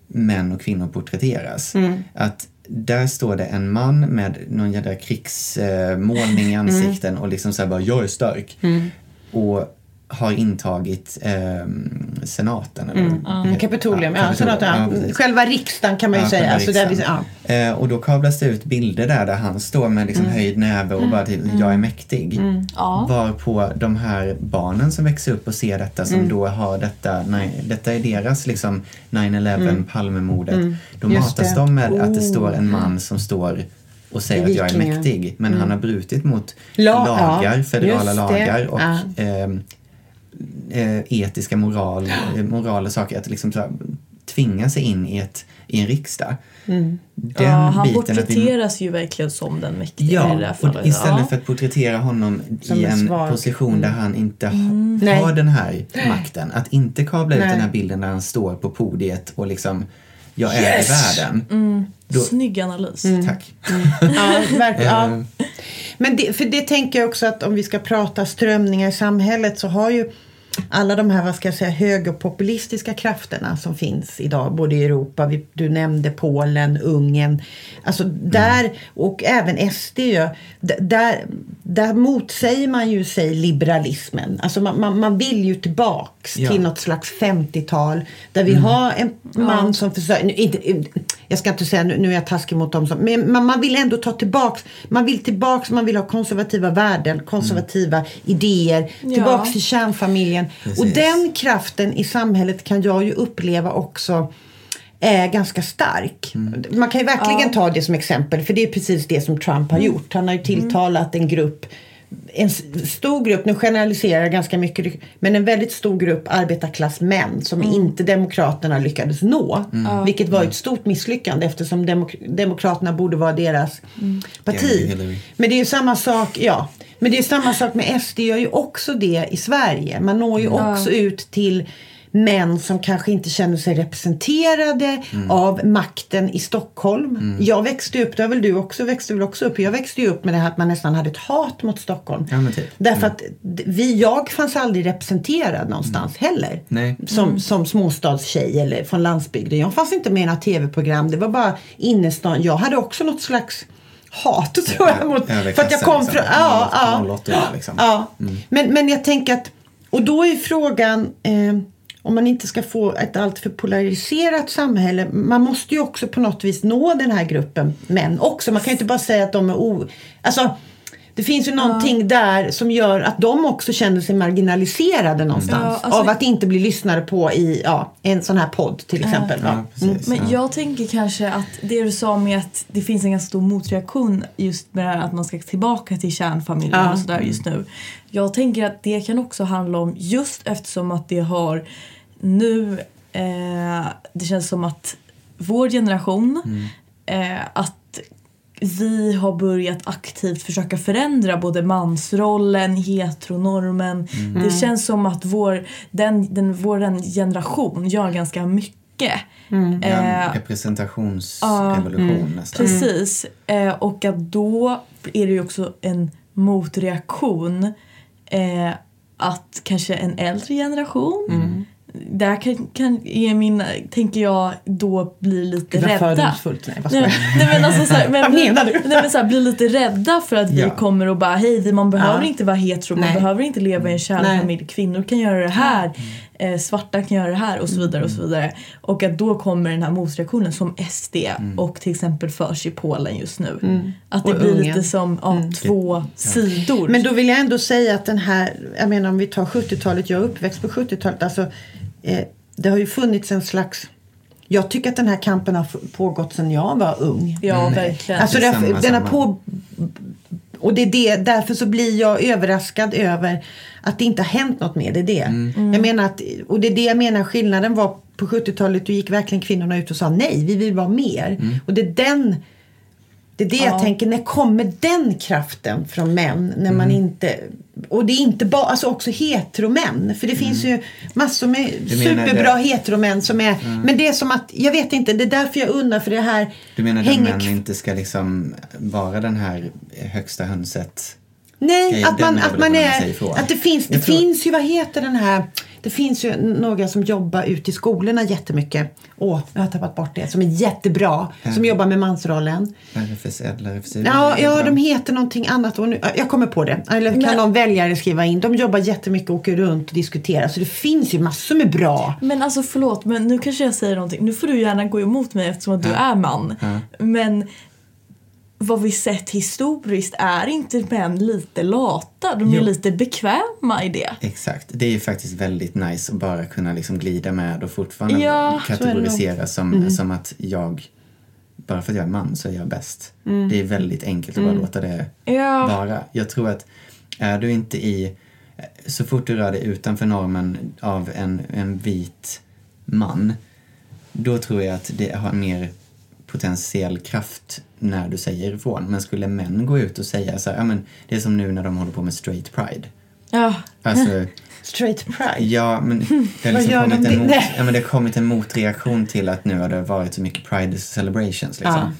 män och kvinnor porträtteras. Mm. Att där står det en man med någon jävla krigsmålning i Mm. ansikten och liksom så här bara, jag är stark. Och har intagit ehm, senaten. Eller, Mm, Kapitolium, ja. Kapitolium, Senaten, ja. precis. Själva riksdagen kan man ju Ja, säga. Alltså där vi, riksdagen. ja. Eh, och då kablas det ut bilder där, där han står med liksom höjd näve och bara till jag är mäktig. Ja. Varpå de här barnen som växer upp och ser detta som då har detta, nej, detta är deras liksom 9-11, Palmemordet. Då Just matas det. de med att det Oh. står en man som står och säger att jag är mäktig. Men han har brutit mot La- lagar, ja, federala lagar och Ja. eh, etiska moral, eh, moral och saker. Att liksom så här, tvinga sig in i, ett, i en riksdag. Den Ja, han biten att vi porträtteras ju verkligen som den mäktiga i det Ja, här fallet. istället ja. för att porträttera honom Som i en svag. position där han inte Nej. har den här makten. Att inte kabla ut Nej. den här bilden där han står på podiet och liksom jag äger Yes! världen. Då, Snygg analys. Tack. Ja, verkligen. Ja. Eh, Men det, för det tänker jag också att om vi ska prata strömningar i samhället så har ju alla de här, vad ska jag säga, högerpopulistiska krafterna som finns idag, både i Europa, vi, du nämnde Polen, Ungern, alltså där, och även SD där, där motsäger man ju sig liberalismen. Alltså man, man, man vill ju tillbaks Ja. till något slags 50-tal där vi har en man som försörjer, nu, inte, jag ska inte säga, nu, nu är jag taskig mot dem som, men man, man vill ändå ta tillbaks, man vill tillbaks, man vill ha konservativa värden, konservativa idéer, tillbaks Ja. till kärnfamiljen. Precis. Och den kraften i samhället kan jag ju uppleva också är ganska stark. Man kan ju verkligen ta det som exempel för det är precis det som Trump har gjort. Han har ju tilltalat en grupp en stor grupp, nu generaliserar jag ganska mycket, men en väldigt stor grupp arbetarklassmän som inte Demokraterna lyckades nå. Vilket var ett stort misslyckande eftersom demok- Demokraterna borde vara deras parti. Hillary, Hillary. Men det är ju samma sak, ja. Men det är samma sak med SD gör ju också det i Sverige. Man når ju också ut till män som kanske inte känner sig representerade Mm. av makten i Stockholm. Jag växte upp, det har väl du också, växte väl också upp. Jag växte ju upp med det här att man nästan hade ett hat mot Stockholm. Ja, typ. Därför att d- vi, jag fanns aldrig representerad någonstans heller. Mm. Nej. Som, som småstadstjej eller från landsbygden. Jag fanns inte med i några tv-program. Det var bara innerstan. Jag hade också något slags hat tror jag. Mot, för att jag kom liksom. från... Ja, ja. 08, liksom. Ja, men, men jag tänker att, och då är frågan eh, om man inte ska få ett alltför polariserat samhälle. Man måste ju också på något vis nå den här gruppen män också. Man kan ju inte bara säga att de är o... Alltså, det finns ju någonting där som gör att de också känner sig marginaliserade någonstans. Ja, alltså- av att inte bli lyssnade på i ja, en sån här podd till exempel. Ja, Ja. precis. Men ja. jag tänker kanske att det du sa med att det finns en ganska stor motreaktion just med det här att man ska tillbaka till kärnfamiljen Ja. och sådär just nu. Jag tänker att det kan också handla om just eftersom att det har nu, eh, det känns som att vår generation, eh, att vi har börjat aktivt försöka förändra både mansrollen, heteronormen. Det känns som att vår, den, den, vår generation gör ganska mycket. En Eh, representationsrevolution nästan. Precis. Eh, och att då är det ju också en motreaktion. Eh, att kanske en äldre generation där kan, kan är min, tänker jag, då bli lite Gud vad rädda. fördomsfullt. Nej, vad Nej, nej men alltså så här, men, Vad menar du? Nej men så här, bli lite rädda för att vi Ja. kommer och bara hej, vi- man behöver Ja. inte vara hetero, man Nej. behöver inte leva i en kärnfamilj, kvinnor kan göra det här, Mm. eh, svarta kan göra det här och så vidare och så vidare. Och att då kommer den här motreaktionen som SD och till exempel förs i Polen just nu. Att det Och blir Ungern. lite som ja, två sidor. Men då vill jag ändå säga att den här, jag menar om vi tar 70-talet, jag är uppväxt på 70-talet, alltså det har ju funnits en slags jag tycker att den här kampen har pågått sedan jag var ung. ja, verkligen. Alltså det samma, den har på... Och det är det, därför så blir jag överraskad över att det inte har hänt något mer. Det är det. Mm. Jag menar att, och det är det jag menar skillnaden var på 70-talet. Då gick verkligen kvinnorna ut och sa nej, vi vill vara mer. Mm. Och det är den det är det jag Ja. tänker, när kommer den kraften från män? När man Mm. inte... Och det är inte bara, alltså också heteromän. För det finns ju massor med Mm. Du superbra det- heteromän som är... Men det är som att, jag vet inte, det är därför jag undrar för det här Du menar att hänger män kv- inte ska liksom vara den här högsta hönset? Nej, att man, att man är... Att det finns, det Jag tror- finns ju, vad heter den här... Det finns ju några som jobbar ute i skolorna jättemycket. Åh, jag har tappat bort det. Som är jättebra. Som jobbar med mansrollen. RFSL, RFSU? Ja, ja, de heter någonting annat. Och nu, jag kommer på det. Eller kan Men- någon väljare skriva in. De jobbar jättemycket och åker runt och diskuterar. Så det finns ju massor med bra. Men alltså förlåt, men nu kanske jag säger någonting. Nu får du gärna gå emot mig eftersom att du är man. Ja. Men vad vi sett historiskt är inte män lite lata? De är Jo. lite bekväma i det. Exakt. Det är ju faktiskt väldigt nice att bara kunna liksom glida med och fortfarande Ja, kategorisera som, som att jag, bara för att jag är man så är jag bäst. Det är väldigt enkelt att bara låta det Ja. vara. Jag tror att är du inte i, så fort du rör dig utanför normen av en, en vit man, då tror jag att det har mer potentiell kraft när du säger ifrån. Men skulle män gå ut och säga så här, ja men det är som nu när de håller på med straight pride. Ja. Alltså, Straight pride. ja men det har, liksom de kommit, det? en mot, ja, men det har kommit en motreaktion till att nu har det varit så mycket pride celebrations liksom. Ja.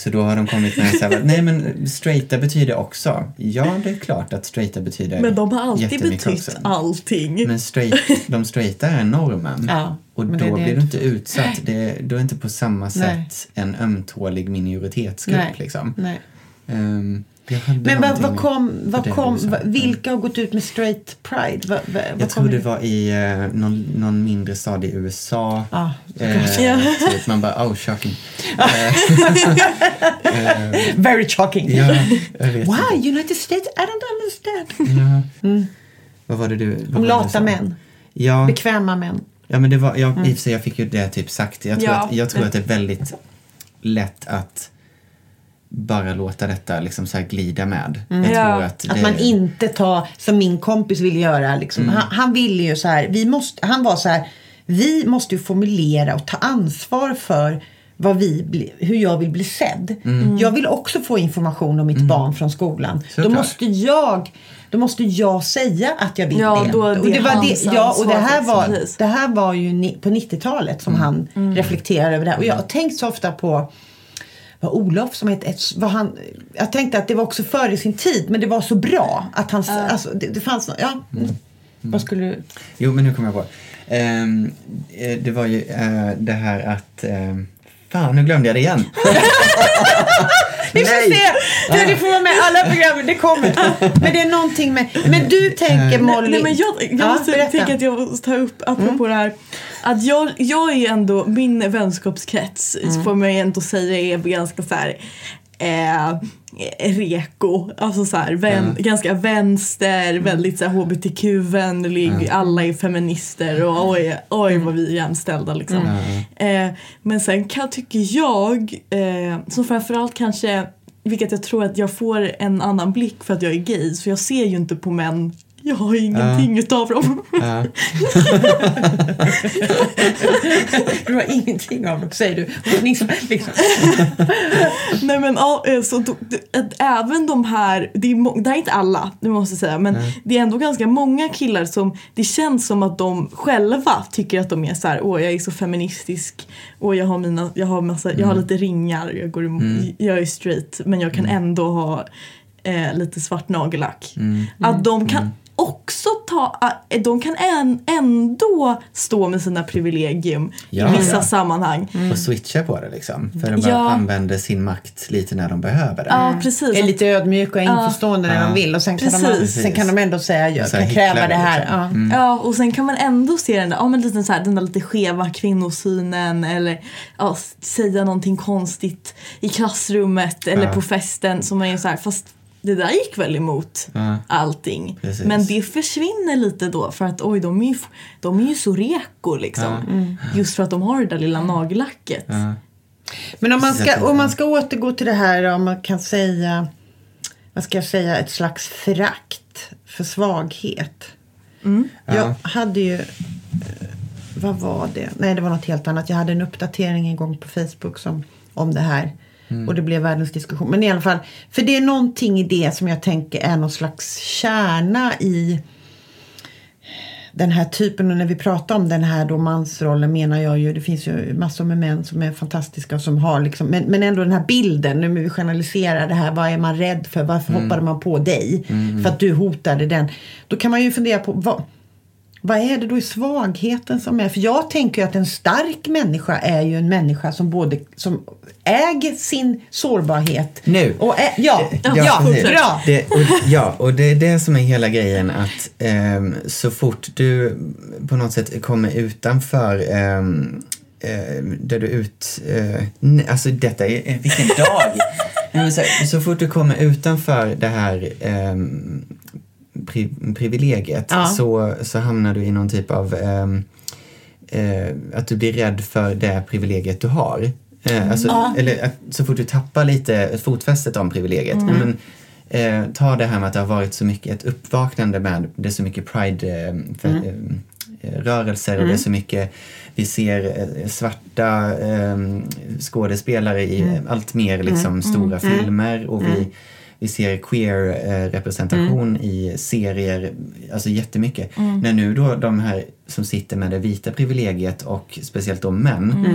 Så då har de kommit med så här, nej men straighta betyder också. Ja, det är klart att straighta betyder Men de har alltid betytt också. allting. Men straight, de straighta är normen. Ja, och då det blir du inte. utsatt. Det, du är inte på samma sätt en ömtålig minoritetsgrupp. Nej. Liksom. Nej. Hade Men vad, vad kom, vad kom, vilka har gått ut med straight pride? Vad, vad, vad Jag tror det var i eh, någon, någon mindre stad i USA. Ja, eh, Ja. typ, man bara, oh shocking. Very shocking. Ja, jag Why? inte. United States? I don't understand. Ja. Vad var det du... Om lata män. Ja, Bekväma män. ja, men det var, ja, i och för sig, jag fick ju det typ sagt. Jag tror, Ja. att, jag tror att det är väldigt lätt att bara låta detta liksom så här glida med. Jag Ja. tror att, Att det, man inte tar, som min kompis vill göra. Liksom. Mm. Han, han ville ju så här, vi måste, han var så här, vi måste ju formulera och ta ansvar för vad vi bli, hur jag vill bli sedd. Jag vill också få information om mitt barn från skolan. Då måste jag då måste jag säga att jag vill Ja, det. då det och det, var det, ja, och det, här var, precis. det här var ju ni, på 90-talet som han reflekterade över det här. Och jag har tänkt så ofta på vad Olof som hette, ett- vad han, jag tänkte att det var också före sin tid men det var så bra att han, alltså, det, det fanns, ja. Vad skulle du? Jo, men nu kommer jag på. Eh, det var ju eh, det här att... ehm, fan, nu glömde jag det igen. Vi får Nej. se! Du, du får vara med alla program, det kommer. Men det är någonting med, men du tänker Molly. Nej, men jag, jag Ja, måste berätta. tänka att jag måste ta upp apropå det här. Att jag, jag är ändå, min vänskapskrets får man ändå säga är ganska så här eh, reko, alltså så här, vän, ganska vänster, väldigt så hbtq-vänlig, alla är feminister och oj, oj vad vi är jämställda liksom. Eh, men sen kan, tycker jag, eh, som framförallt kanske, vilket jag tror att jag får en annan blick för att jag är gay, så jag ser ju inte på män jag har ingenting utav dem. Ja. Du har ingenting av det, säger du. Och ni som- Liksom. Nej men ja, eh, så då, även de här, det är, det här är inte alla, det måste jag säga, men det är ändå ganska många killar som det känns som att de själva tycker att de är så här, åh jag är så feministisk, åh jag har mina, jag har massa, jag har lite ringar, jag, går emot, jag är straight men jag kan ändå ha eh, lite svart nagellack. Att de kan också ta, eh, de kan än, ändå stå med sina privilegium Ja, i vissa ja. sammanhang. Och switcha på det liksom. För de bara Ja. använder sin makt lite när de behöver det. Ja precis. Är lite ödmjuka och införstående när de vill och sen kan, de, sen kan de ändå säga jag kan kräva det här. liksom. Ja. Mm. Ja, och sen kan man ändå se den där, ja, men lite så här, den där lite skeva kvinnosynen eller säga någonting konstigt i klassrummet eller Ja. på festen som man är så här, fast det där gick väl emot Ja. allting. Precis. Men det försvinner lite då för att oj, de är ju, de är ju så reko liksom. Just för att de har det där lilla nagellacket. Ja. Men om man, ska, att- om man ska återgå till det här om man kan säga vad ska jag säga, ett slags förakt för svaghet. Jag Ja. hade ju, eh, vad var det? Nej det var något helt annat. Jag hade en uppdatering en gång på Facebook som, om det här. Och det blev världens diskussion. Men i alla fall, för det är någonting i det som jag tänker är någon slags kärna i den här typen, och när vi pratar om den här då mansrollen menar jag ju, det finns ju massor med män som är fantastiska och som har liksom, men, men ändå den här bilden, nu när vi generaliserar det här, vad är man rädd för, varför hoppade man på dig? För att du hotade den. Då kan man ju fundera på, vad, vad är det då i svagheten som är? För jag tänker att en stark människa är ju en människa som både som äger sin sårbarhet. Nu. Och ä, ja, ja, ja, precis. bra. Det, och, ja, och det är det som är hela grejen att ehm, så fort du på något sätt kommer utanför eh, där du ut... Eh, alltså detta är... eh, Vilken dag! Så, så fort du kommer utanför det här ehm, pri, privilegiet Ja. så, så hamnar du i någon typ av... ehm, eh, att du blir rädd för det privilegiet du har. Eh, alltså, Eller att så fort du tappar lite fotfästet om privilegiet. Men, eh, ta det här med att det har varit så mycket ett uppvaknande med det är så mycket pride-rörelser och det är så mycket vi ser eh, svarta eh, skådespelare i allt mer liksom, stora filmer och vi, vi ser queer-representation i serier, alltså jättemycket. När nu då de här som sitter med det vita privilegiet och speciellt då män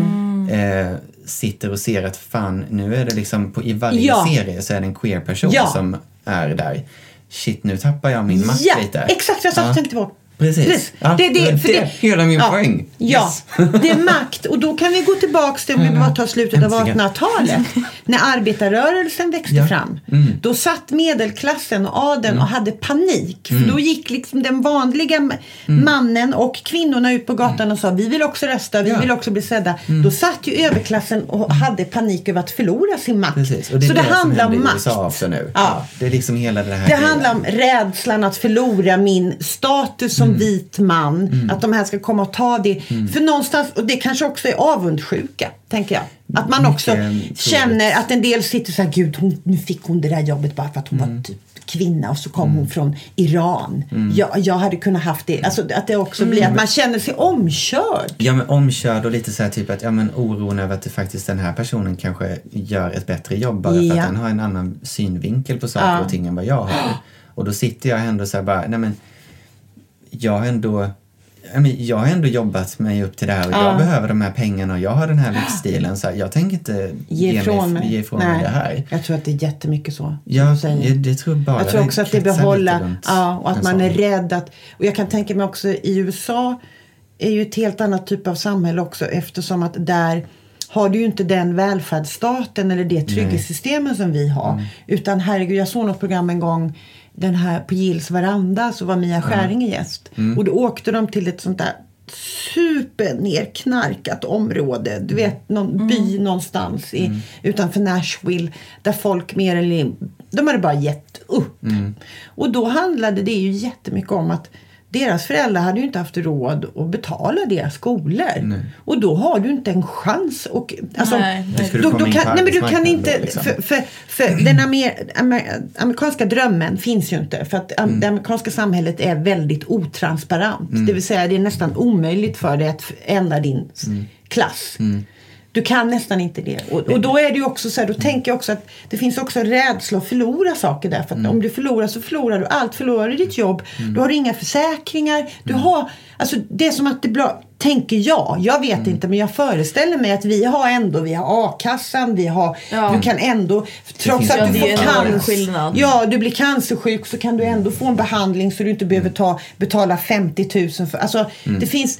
eh, sitter och ser att fan, nu är det liksom på, i varje Ja. serie så är det en queer-person Ja. som är där. Shit, nu tappar jag min makt Ja, lite. exakt vad jag och tänkte på. Precis. Ja, Det- det- för det, det- är hela min Ja. poäng. Ja, Yes. det är makt. Och då kan vi gå tillbaks till, om vi bara tar slutet av Äntligen. 1800-talet. När arbetarrörelsen växte Ja. fram. Mm. Då satt medelklassen och adeln och hade panik. För då gick liksom den vanliga ma- mannen och kvinnorna ut på gatan och sa vi vill också rösta, vi vill också bli sedda. Då satt ju överklassen och hade panik över att förlora sin makt. Precis. Och det är Så det, det, handlar om makt. Också nu. Ja. Det är liksom hela det här Det handlar om rädslan att förlora min status som som vit man. Att de här ska komma och ta det. För någonstans, och det kanske också är avundsjuka, tänker jag. Att man också Mycket troligt. känner att en del sitter så här, gud hon, nu fick hon det där jobbet bara för att hon var typ kvinna och så kom hon från Iran. Jag, jag hade kunnat haft det. Alltså att det också blir att man känner sig omkörd. Ja men omkörd och lite så här typ att ja men oron över att det faktiskt den här personen kanske gör ett bättre jobb bara för Ja. att den har en annan synvinkel på saker Ja. och ting än vad jag har. Och då sitter jag ändå så här bara, nej men jag har ändå jag jag har ändå jobbat mig upp till det här och jag behöver de här pengarna och jag har den här livsstilen så jag tänker inte Ge ifrån mig. ge ifrån mig det här. Jag tror att det är jättemycket så. som Ja, du säger. det, tror jag bara Jag tror också att det runt ja, och att man sån. är rädd att, och jag kan tänka mig också i USA är ju ett helt annat typ av samhälle också eftersom att där har du ju inte den välfärdsstaten eller det trygghetssystemen som vi har. Mm. Utan herregud, jag såg något program en gång den här på Gills veranda så var Mia Skäringer gäst. Mm. Och då åkte de till ett sånt där super nerknarkat område. Du vet någon by någonstans i, utanför Nashville. Där folk mer eller de hade bara gett upp. Och då handlade det ju jättemycket om att deras föräldrar hade ju inte haft råd att betala deras skolor. Och då har du inte en chans. Och, alltså, Nej, nej. då, då kan, nej, men du kan inte, då, liksom? för, för, för den amer, amer, amerikanska drömmen finns ju inte. För att Mm. det amerikanska samhället är väldigt otransparent. Det vill säga det är nästan omöjligt för dig att ändra din Mm. klass. Du kan nästan inte det. Och, och då är det också så här, då tänker jag också att det finns också rädsla att förlora saker där. För att om du förlorar så förlorar du allt. Förlorar du ditt jobb, har du inga försäkringar. Du har, alltså det är som att det blir, tänker jag, jag vet inte men jag föreställer mig att vi har ändå, vi har a-kassan, vi har, Ja. du kan ändå, trots att du får cancer, ja du blir cancersjuk så kan du ändå få en behandling så du inte behöver ta, betala 50 000 för, alltså det finns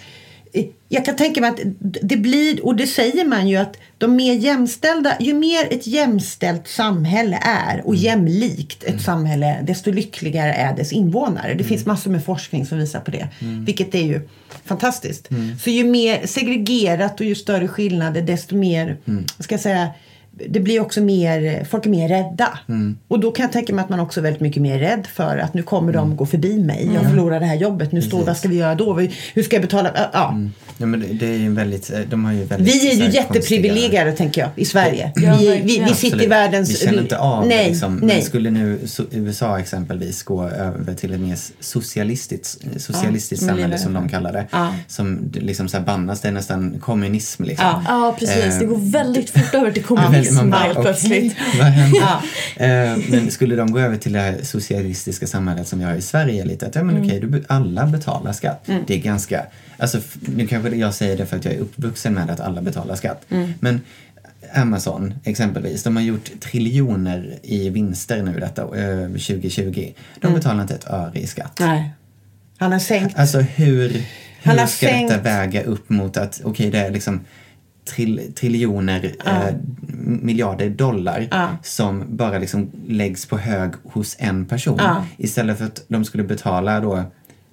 jag kan tänka mig att det blir, och det säger man ju att de mer jämställda, ju mer ett jämställt samhälle är och jämlikt ett samhälle, desto lyckligare är dess invånare. Det finns massor med forskning som visar på det, vilket är ju fantastiskt. Så ju mer segregerat och ju större skillnader, desto mer, vad ska jag säga, det blir också mer, folk är mer rädda. Och då kan jag tänka mig att man också är väldigt mycket mer rädd för att nu kommer de gå förbi mig. Jag förlorar det här jobbet. Nu står, vad ska vi göra då? Hur ska jag betala? Ja, Ja. Ja, men det, är ju väldigt, de har ju väldigt Vi är ju jätteprivilegierade tänker jag i Sverige. Ja, vi, vi, vi sitter i världens... Vi känner inte av nej, det liksom. Nej. Men skulle nu USA exempelvis gå över till ett mer socialistiskt, socialistiskt Ja, samhälle som de kallar det. Ja. Som liksom så här bannas, det är nästan kommunism liksom. Ja. Ja, precis. Det går väldigt fort över till kommunism helt okej, plötsligt. vad händer? Ja. Eh, men skulle de gå över till det här socialistiska samhället som vi har i Sverige lite, att ja men okej, du be- alla betalar skatt. Det är ganska, alltså nu kanske jag säger det för att jag är uppvuxen med att alla betalar skatt. Men Amazon exempelvis, de har gjort triljoner i vinster nu detta eh, 2020. De betalar inte ett öre i skatt. Nej. Han har sänkt... Alltså hur, Han hur har ska detta sänkt- väga upp mot att, okej det är liksom trill, triljoner, eh, miljarder dollar Ja. som bara liksom läggs på hög hos en person. Ja. Istället för att de skulle betala då,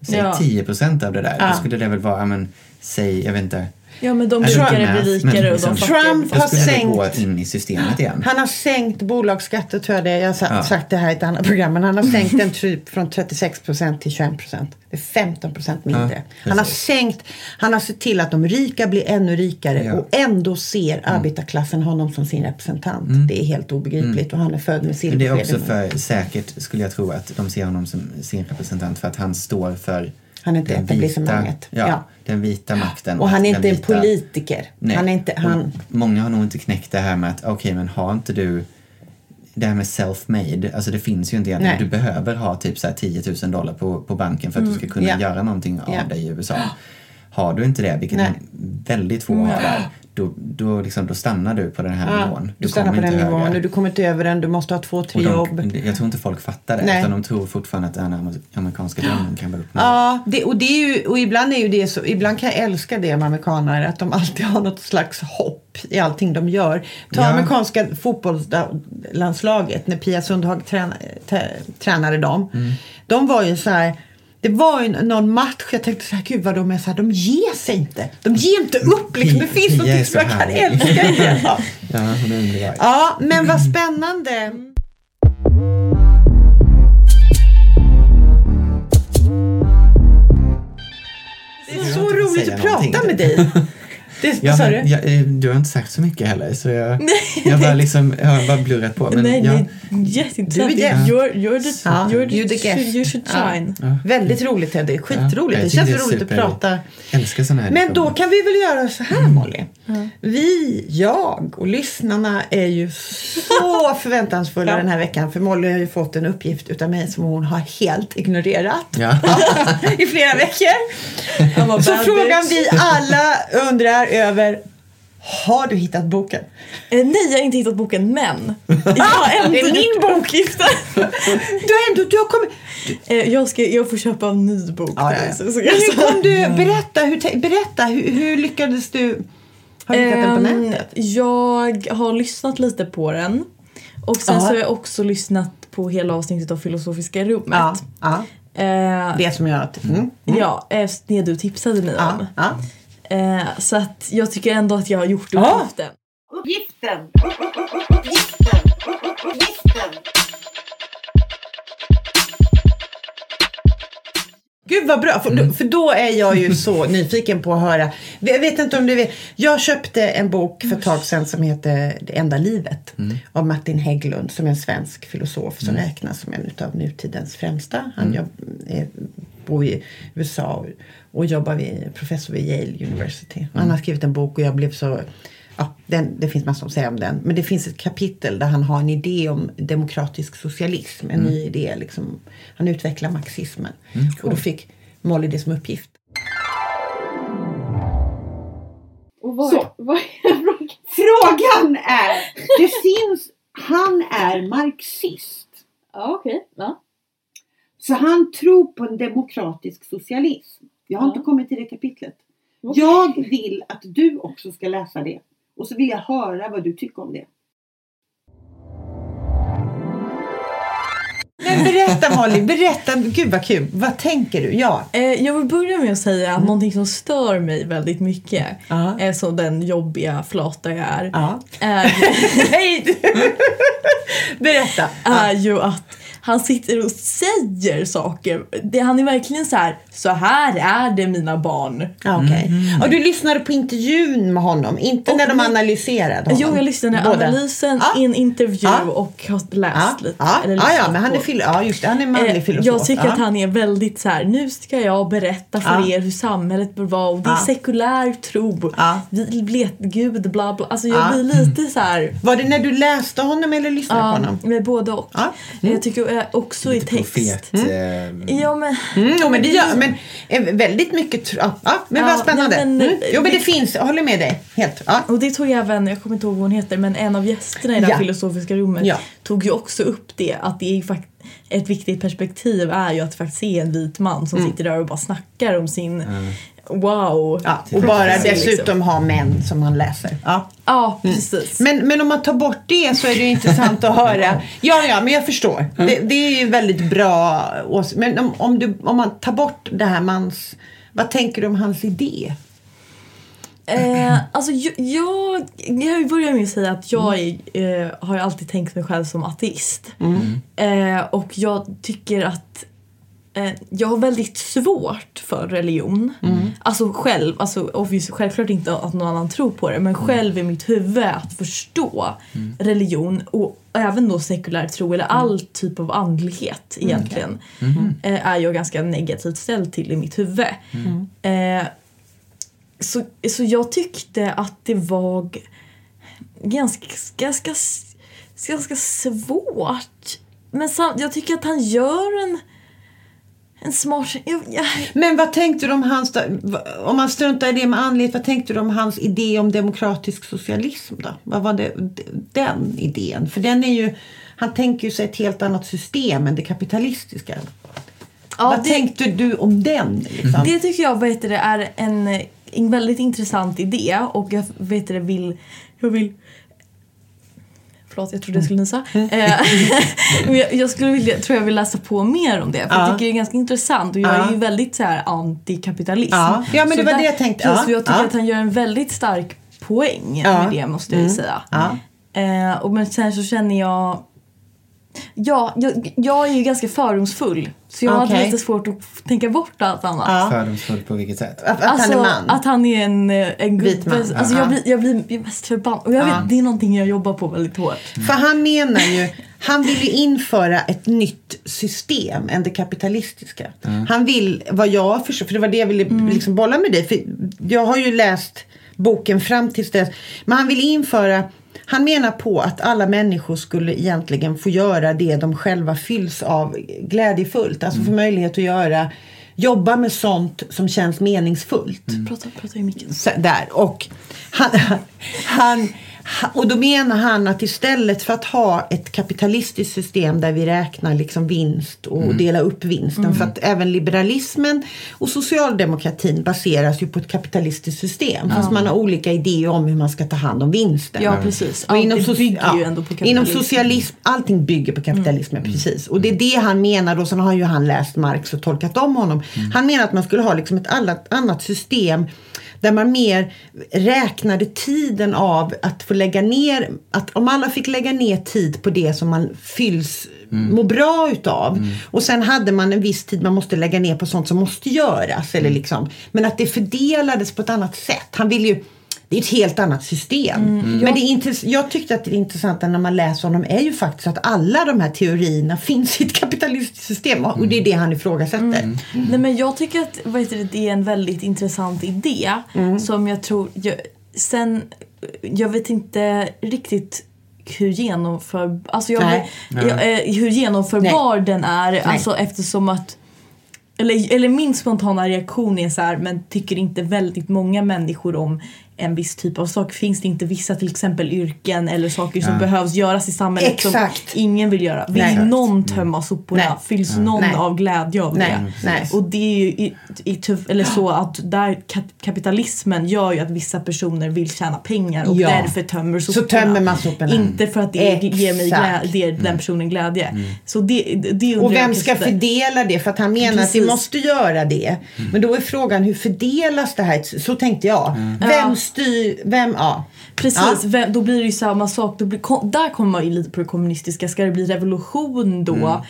säg Ja. 10 procent av det där. Då skulle det väl vara, men, säg, jag vet inte. Ja, men de Alltså, blir men rikare och liksom- de Trump har sänkt- in i systemet igen. Han har sänkt bolagsskatter tror jag det. Jag har sa- Ja. sagt det här i ett annat program. Men han har sänkt den typ från 36 procent till 21 procent. Det är 15 procent mindre. Ja, han har sänkt, han har sett till att de rika blir ännu rikare Ja. Mm. och ändå ser arbetarklassen honom som sin representant. Det är helt obegripligt och han är född med Men det är också för säkert, skulle jag tro, att de ser honom som sin representant för att han står för Han är inte den etablissemanget. Ja, Ja. den vita makten. Och han är inte en vita- politiker. Nej. Han är inte, han, Många har nog inte knäckt det här med att okej, men har inte du det här med self-made, alltså det finns ju inte egentligen. Nej. Du behöver ha typ så här 10 000 dollar på, på banken för att du ska kunna Ja. göra någonting av Ja. dig i USA. Har du inte det, vilket Nej. väldigt få har där, då, då, liksom, då stannar du på den här ja, nivån. du stannar på den nivån och du kommer inte över den. Du måste ha två, tre Och jobb. de, jag tror inte folk fattar det, Nej. utan de tror fortfarande att den amer- amerikanska drömmen kan vara uppnådd. Ja, det, och, det är ju, och ibland är ju det så, ibland kan jag älska det med amerikaner, att de alltid har något slags hopp i allting de gör. Ta Ja. amerikanska fotbollslandslaget, när Pia Sundhag träna, tränade dem. Mm. De var ju så här, det var ju någon match, jag tänkte så här, gud vad de är så här, de ger sig inte. De ger inte upp liksom. Det finns något typ som jag kan älska igenom. ja, ja, men vad spännande. Det är så roligt att prata med dig. Det, Ja, sa du? jag, eh, du har inte sagt så mycket heller så jag, jag bara liksom, jag har bara blurrat på. Men Nej, jag, det är jätteintressant. Du är. You're, you're the, Ja, you're the, you're the guest. You should Ja. shine. Väldigt roligt Teddy, skitroligt. Ja, det känns det roligt super- att prata. älskar såna här Men då diskussioner. kan vi väl göra så här Molly. Vi, jag och lyssnarna är ju så förväntansfulla Ja. den här veckan. För Molly har ju fått en uppgift utav mig som hon har helt ignorerat Ja. i flera veckor. Så frågan vi alla undrar över. Har du hittat boken? Eh, nej, jag har inte hittat boken, men jag har ändå Det är min uppgiften. Du har ändå, du har kommit... Eh, jag, ska, jag får köpa en ny bok. Ja, där, ja, så- så- Men hur kom du, berätta, hur, berätta hur, hur lyckades du? Har du hittat den på Ehm, nätet? Jag har lyssnat lite på den. Och sen Ja. så har jag också lyssnat på hela avsnittet av Filosofiska rummet. Ja, ja, Eh, det som jag... Mm. ja, eh, det du tipsade mig om. Eh, så att jag tycker ändå att jag har gjort uppgiften. Uppgiften! Uppgiften! Uppgiften! Gud vad bra, för, då- för då är jag ju så nyfiken på att höra. Jag vet inte om du vet, jag köpte en bok för ett tag sedan som heter Det enda livet av Martin Hägglund som är en svensk filosof som räknas som en av nutidens främsta. Han jobb, är, bor i USA och, och jobbar vid, professor vid Yale University. Han har skrivit en bok och jag blev så Ja, den, det finns massor att säga om den. Men det finns ett kapitel där han har en idé om demokratisk socialism. En ny idé. Liksom. Han utvecklar marxismen. Och då fick Molly det som uppgift. Och vad, Så. vad är frågan? Frågan är, det finns, han är marxist. Ja, okej. Ja. Så han tror på en demokratisk socialism. Jag har Ja. inte kommit till det kapitlet. Okej. Jag vill att du också ska läsa det. Och så vill jag höra vad du tycker om det. Men berätta Molly, berätta. Gud vad kul. Vad tänker du? Ja. Eh, jag vill börja med att säga att någonting som stör mig väldigt mycket, Ja. är så den jobbiga flata jag är, Ja. är, Nej! berätta. är ju att han sitter och säger saker. Det, han är verkligen så här, så här är det mina barn. Ja, okej. Och du lyssnade på intervjun med honom, inte när de analyserade honom? Jo, jag lyssnade på analysen i en intervju Ja. och har läst Ja, lite. ja, eller ja, ja, men han är, fil- ja, just det, han är manlig Eh, filosof. Jag tycker att han är väldigt så här. nu ska jag berätta för er hur samhället bör vara och det är sekulär tro. Vi vet Gud, bla bla. Alltså jag Ja. blir lite så här. Var det när du läste honom eller lyssnade på honom? med både och. Ja. Jag tycker eh, också i Lite text. profet. Eh, Ja men, Mm, jo, men det gör men eh, väldigt mycket. Ja, ja, men Ja, vad spännande. nej, men, mm. Jo, men det finns. Jag håller med dig. Helt. Ja. och det tog även, jag kommer inte ihåg vad hon heter, men en av gästerna i det här Ja. filosofiska rummet Ja. tog ju också upp det. Att det är ju fakt- ett viktigt perspektiv är ju att faktiskt se en vit man som sitter där och bara snackar om sin wow. Ja, och bara Liksom. dessutom ha män som man läser. Ja. Ja, precis. Men, men om man tar bort det så är det ju intressant att höra. Ja, ja, men jag förstår. Det, det är ju väldigt bra. Men om, om, du, om man tar bort det här mans... Vad tänker du om hans idé? Eh, alltså jag, jag, jag vill börja med att säga att jag är, eh, har alltid tänkt mig själv som ateist. Eh, och jag tycker att jag har väldigt svårt för religion. Alltså själv, alltså obvious, självklart inte att någon annan tror på det men själv i mitt huvud att förstå religion och även då sekulär tro eller all typ av andlighet egentligen eh, är jag ganska negativt ställd till i mitt huvud. Eh, så, så jag tyckte att det var ganska, ganska, ganska svårt. Men sam, jag tycker att han gör en, en smart... Jag, jag, Men vad tänkte du om hans... Om man struntar i det med andlighet, vad tänkte du om hans idé om demokratisk socialism då? Vad var det, den idén? För den är ju... Han tänker ju sig ett helt annat system än det kapitalistiska. vad det- tänkte du om den? Liksom? Det tycker jag vet du, är en, en väldigt intressant idé och jag vet du, vill... Jag vill Förlåt, jag trodde jag skulle nysa. Eh, men jag, jag skulle vilja, tror jag vill läsa på mer om det. För jag Ja. tycker det är ganska intressant och jag Ja. är ju väldigt så här antikapitalism. Ja. Ja, men det Så var det jag tänkte. Ja. jag tycker att han gör en väldigt stark poäng med det måste jag ju säga. Ja. Eh, och men sen så känner jag Ja, jag, jag är ju ganska fördomsfull. Så jag hade Okej. lite svårt att tänka bort allt annat. Ja. Fördomsfull på vilket sätt? Att, att han är man. Att han är en, eh, en gubbe. Vit man. Alltså Ja. jag, blir, jag blir mest förbannad. Och jag Ja. vet, det är någonting jag jobbar på väldigt hårt. För han menar ju, han vill ju införa ett nytt system än det kapitalistiska. Han vill, vad jag förstår, för det var det jag ville liksom bolla med dig. För jag har ju läst boken fram tills dess. Men han vill införa, han menar på att alla människor skulle egentligen få göra det de själva fylls av glädjefullt. Alltså få möjlighet att göra, jobba med sånt som känns meningsfullt. Prata, prata i micken. Där. Och, han, han, och då menar han att istället för att ha ett kapitalistiskt system där vi räknar liksom vinst och delar upp vinsten. För att även liberalismen och socialdemokratin baseras ju på ett kapitalistiskt system. Fast man har olika idéer om hur man ska ta hand om vinsten. Ja, precis. Och inom, Allt det soci- bygger ju ja, ändå på inom socialism, allting bygger på kapitalismen. Precis. Och det är det han menar då, sen har ju han läst Marx och tolkat om honom. Han menar att man skulle ha liksom ett annat system där man mer räknade tiden av att få lägga ner, att om alla fick lägga ner tid på det som man fylls, mår bra utav. Och sen hade man en viss tid man måste lägga ner på sånt som måste göras. Eller liksom, men att det fördelades på ett annat sätt. Han vill ju det är ett helt annat system. Men det är jag tyckte att det intressanta när man läser honom är ju faktiskt att alla de här teorierna finns i ett kapitalistiskt system. Och det är det han ifrågasätter. Nej, men jag tycker att vad heter det, det är en väldigt intressant idé. Som jag tror... Jag, sen, jag vet inte riktigt hur genomför, alltså jag, Nej. jag, eh, hur genomförbar den är. Alltså eftersom att eller, eller min spontana reaktion är så här, men tycker inte väldigt många människor om en viss typ av sak? Finns det inte vissa till exempel yrken eller saker som behövs göras i samhället Exakt. som ingen vill göra? Vill Nej. någon tömma soporna? Nej. Fylls någon Nej. av glädje av Nej. det? Nej. Och det är ju i, i, tuff- eller så att där kap- kapitalismen gör ju att vissa personer vill tjäna pengar och Ja. därför tömmer Så soporna. tömmer man soporna. Inte för att det ger mig Exakt. glädje, ger den personen glädje. Så det, det, Och jag vem ska fördela det? För att han menar att vi Precis. måste göra det. Men då är frågan hur fördelas det här? Så tänkte jag. Vem Ja. Styr? Vem? Ja. Precis, Ja. vem, då blir det ju samma sak. Då blir, där kommer man ju lite på det kommunistiska. Ska det bli revolution då?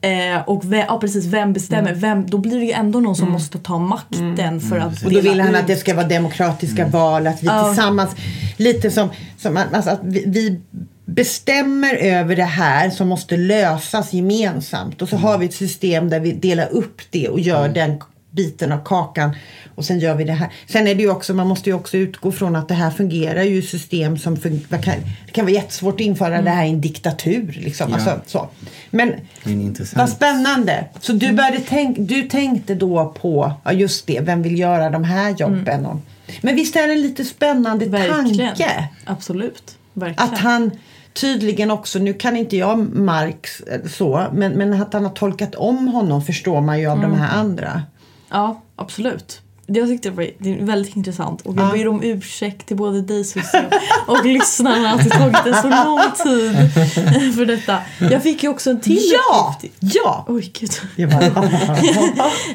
Eh, och ve, ja, precis, vem bestämmer? Vem, då blir det ju ändå någon som måste ta makten för att Och då vill han ut. att det ska vara demokratiska val, att vi Ja. tillsammans, lite som, som att- alltså att vi, vi bestämmer över det här som måste lösas gemensamt. Och så har vi ett system där vi delar upp det och gör den biten av kakan och sen gör vi det här. Sen är det ju också, man måste ju också utgå från att det här fungerar ju i system som fun- vad kan, det kan vara jättesvårt att införa det här i en diktatur. Liksom. Ja. Alltså, så. Men vad spännande. Så du, började tänk, du tänkte då på, ja just det, vem vill göra de här jobben? Och, men visst är det en lite spännande Verkligen. tanke? Absolut. Verkligen. Att han tydligen också, nu kan inte jag Marx eh, så, men, men att han har tolkat om honom förstår man ju av de här andra. Ja, absolut. Jag tyckte det var väldigt intressant och Ja. jag ber om ursäkt till både dig Susie och lyssnarna att det tagit en så lång tid för detta. Jag fick ju också en till Ja! uppgift. Ja! Oj gud.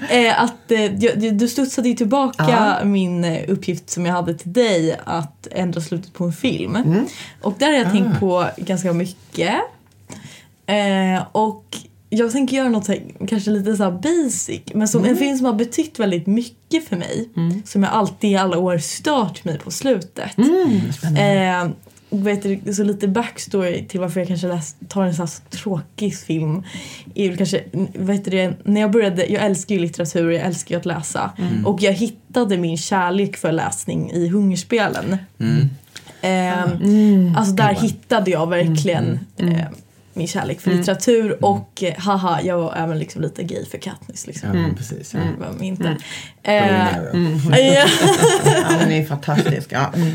Eh, att, eh, du studsade ju tillbaka Ja. min eh, uppgift som jag hade till dig att ändra slutet på en film. Mm. Och där har jag tänkt Ah. på ganska mycket. Och jag tänker göra något så här, kanske lite så här basic men som Mm. en film som har betytt väldigt mycket för mig. Som jag alltid i alla år stört mig på slutet. Mm. Eh, vet du, så lite backstory till varför jag kanske läst, tar en så tråkig film. Är kanske, vet du när jag började, jag älskar ju litteratur och jag älskar ju att läsa. Mm. Och jag hittade min kärlek för läsning i Hungerspelen. Mm. Eh, Alltså där hittade jag verkligen eh, min kärlek för litteratur och eh, haha, jag var även liksom lite gay för Katniss. Liksom. Ja, men precis. Ja. Vem inte? Chloe Eh, Nero. ja. hon är fantastisk. Ja. Mm.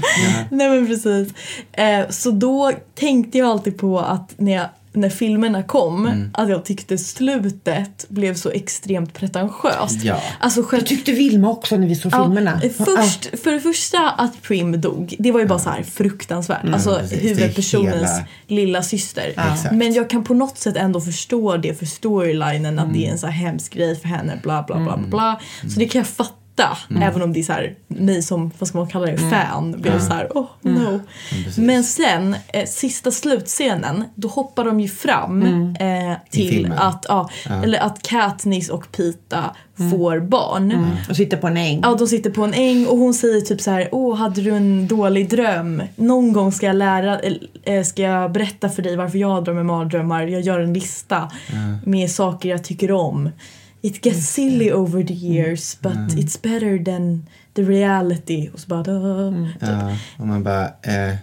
Nej men precis. Eh, så då tänkte jag alltid på att när, jag, när filmerna kom Mm. att jag tyckte slutet blev så extremt pretentiöst. Ja. Alltså Det själv, tyckte Vilma också när vi såg filmerna. eh, först, för det första att Prim dog, det var ju bara så här fruktansvärt. alltså Mm, precis. Det är huvudpersonens hela- lilla syster. Exakt. Men jag kan på något sätt ändå förstå det för storylinen att Mm. det är en så här hemsk grej för henne bla bla bla bla. Så det kan jag fatta Pita, även om det är så här, mig som, vad ska man kalla det, fan blev så här, oh no. precis. Men sen, eh, sista slutscenen, då hoppar de ju fram eh, till att, ja, eller att Katniss och Pita får barn. Och sitter på en äng. Ja, de sitter på en äng och hon säger typ så här: Åh, hade du en dålig dröm? Någon gång ska jag lära, eh, ska jag berätta för dig varför jag drömmer mardrömmar. Jag gör en lista med saker jag tycker om. It gets silly over the years but it's better than the reality. Och så bara... "Duh." Ja, och man bara, eh,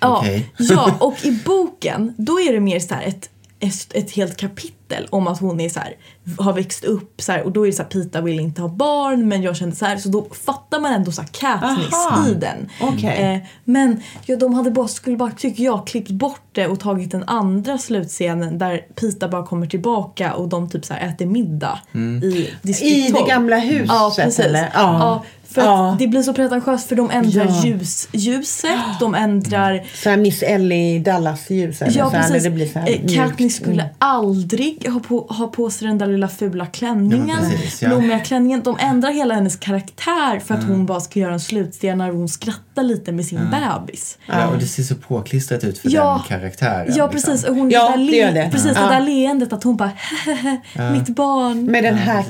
Ja, okej. ja, och i boken då är det mer så här ett, ett, ett helt kapitel om att hon är så här, har växt upp så här, och då är det så här, Pita vill inte ha barn men jag kände så här så då fattar man ändå så här Katniss Aha. i den. Okej. Eh, men ja, de hade bara, skulle bara, tycker jag, klippt bort det och tagit den andra slutscenen där Pita bara kommer tillbaka och de typ så här äter middag i distrikt I det 12. gamla huset Ja, precis. eller? Ja. Ja. För att Ja. det blir så pretentiöst för de ändrar Ja. ljus, ljuset, de ändrar Så här Miss Ellie Dallas ljus eller Ja så här, precis. när det blir så här Eh, mjukt. Katniss skulle Mm. aldrig ha på, ha på sig den där lilla fula klänningen. Ja, precis, ja. Blommiga klänningen. De ändrar hela hennes karaktär för att hon bara ska göra en slutscen när hon skrattar lite med sin bebis. Ja, och det ser så påklistrat ut för Ja. den karaktären. Ja liksom. precis, och hon Ja, det där det gör det. Precis, Ja. det där leendet att hon bara mitt barn. Med den här...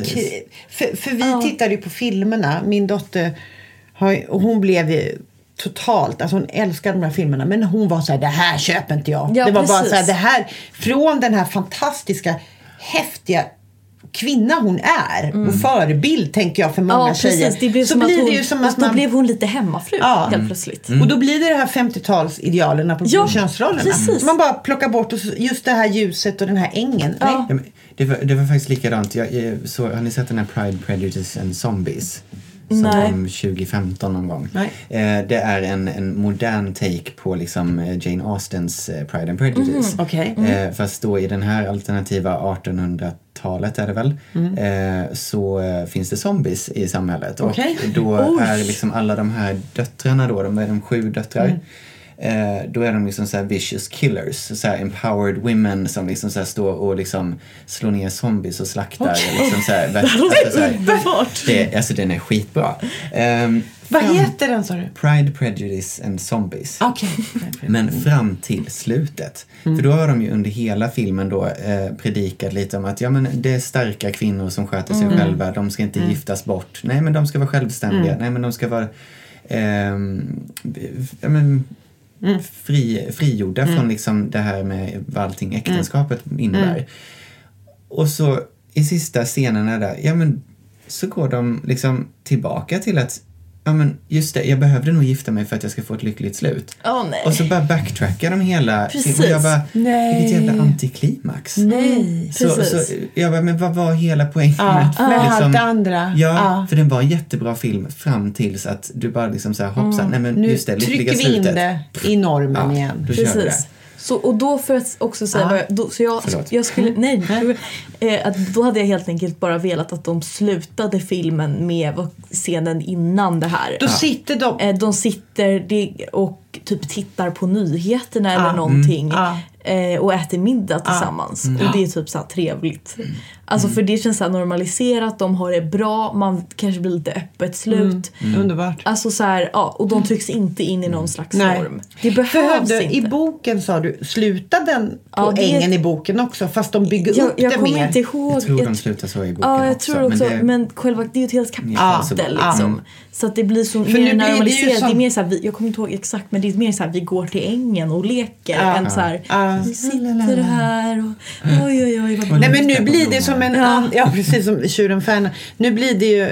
För, för vi Ja. tittade ju på filmerna. Min dotter har, och hon blev ju totalt, alltså hon älskar de här filmerna men hon var så här, det här köper inte jag. Ja, det var bara precis. så här, det här, från den här fantastiska, häftiga kvinna hon är och förebild tänker jag för många Mm. Ja tjejer. det blev så som blir hon, det ju som att då man... blev hon lite hemmafru Ja. helt plötsligt. Och då blir det det här 50-talsidealen på Ja, könsrollerna. precis. Man bara plockar bort och just det här ljuset och den här ängen. Ja. Det, var, det var faktiskt likadant. Jag, jag, så, har ni sett den här Pride, Prejudice and Zombies? Som Nej. kom 2015 någon gång. Nej. Eh, det är en, en modern take på liksom eh, Jane Austens eh, Pride and Prejudice. Okej. Eh, fast då i den här alternativa 1800-talet är det väl, eh, så eh, finns det zombies i samhället. Okej. Och då Oj. är liksom alla de här döttrarna då, de är de sju döttrar. Eh, då är de liksom så här vicious killers, så empowered women som liksom så står och liksom slår ner zombies och slaktar. Liksom så här, alltså, så här, det, alltså den är skitbra. Ehm, Vad fram- heter den sa du? Pride, Prejudice and Zombies. Okej. Men fram till slutet. För då har de ju under hela filmen då eh, predikat lite om att ja, men det är starka kvinnor som sköter sig själva. De ska inte giftas bort. Nej, men de ska vara självständiga. Nej, men de ska vara ehm, ja, men, fri, frigjorda från liksom det här med vad allting äktenskapet innebär. Och så i sista scenerna där, ja men så går de liksom tillbaka till att ja men just det, jag behövde nog gifta mig för att jag ska få ett lyckligt slut. Åh nej. Och så bara backtrackar de hela Precis. Och jag bara, Nej. vilket jävla antiklimax. Nej. Så, Precis. så jag bara, men vad var hela poängen Ja, att med liksom- allt det andra. Ja, Ja. för den var en jättebra film fram tills att du bara liksom så här hoppsan, nej men Nu just det, lyckliga trycker vi in slutet. det i normen Ja, igen. då kör vi det. Precis. Så, och då för att också säga jag, då, så jag, Förlåt. jag skulle, nej, eh, att då hade jag helt enkelt bara velat att de slutade filmen med scenen innan det här. Då sitter de... Eh, de sitter och typ tittar på nyheterna eller Ja. någonting Ja. Eh, och äter middag tillsammans. Och det är typ så här trevligt. Alltså för det känns så här normaliserat, de har det bra, man kanske blir lite öppet slut. Underbart. Alltså så här, ja, och de trycks inte in i någon slags Nej. norm. Det behövs Behövde, inte. I boken sa du, slutar den på Ja, det- ängen i boken också? Fast de bygger jag, upp jag det kommer mer. inte ihåg. Jag tror jag de slutar så i boken Ja, jag också. tror också. det- Men, själva, det är ju ett helt kapitel Ja, så bra. liksom. Mm. Så att det blir så För mer nu blir det ju normaliserat. Det, som- är mer så här, vi, jag kommer inte ihåg exakt men det är mer så här vi går till ängen och leker Ja. än så här Ja. vi sitter här och oj oj oj vad Nej men nu blir det som en... Ja. ja, precis som Tjuren Ferdinand. Nu blir det ju...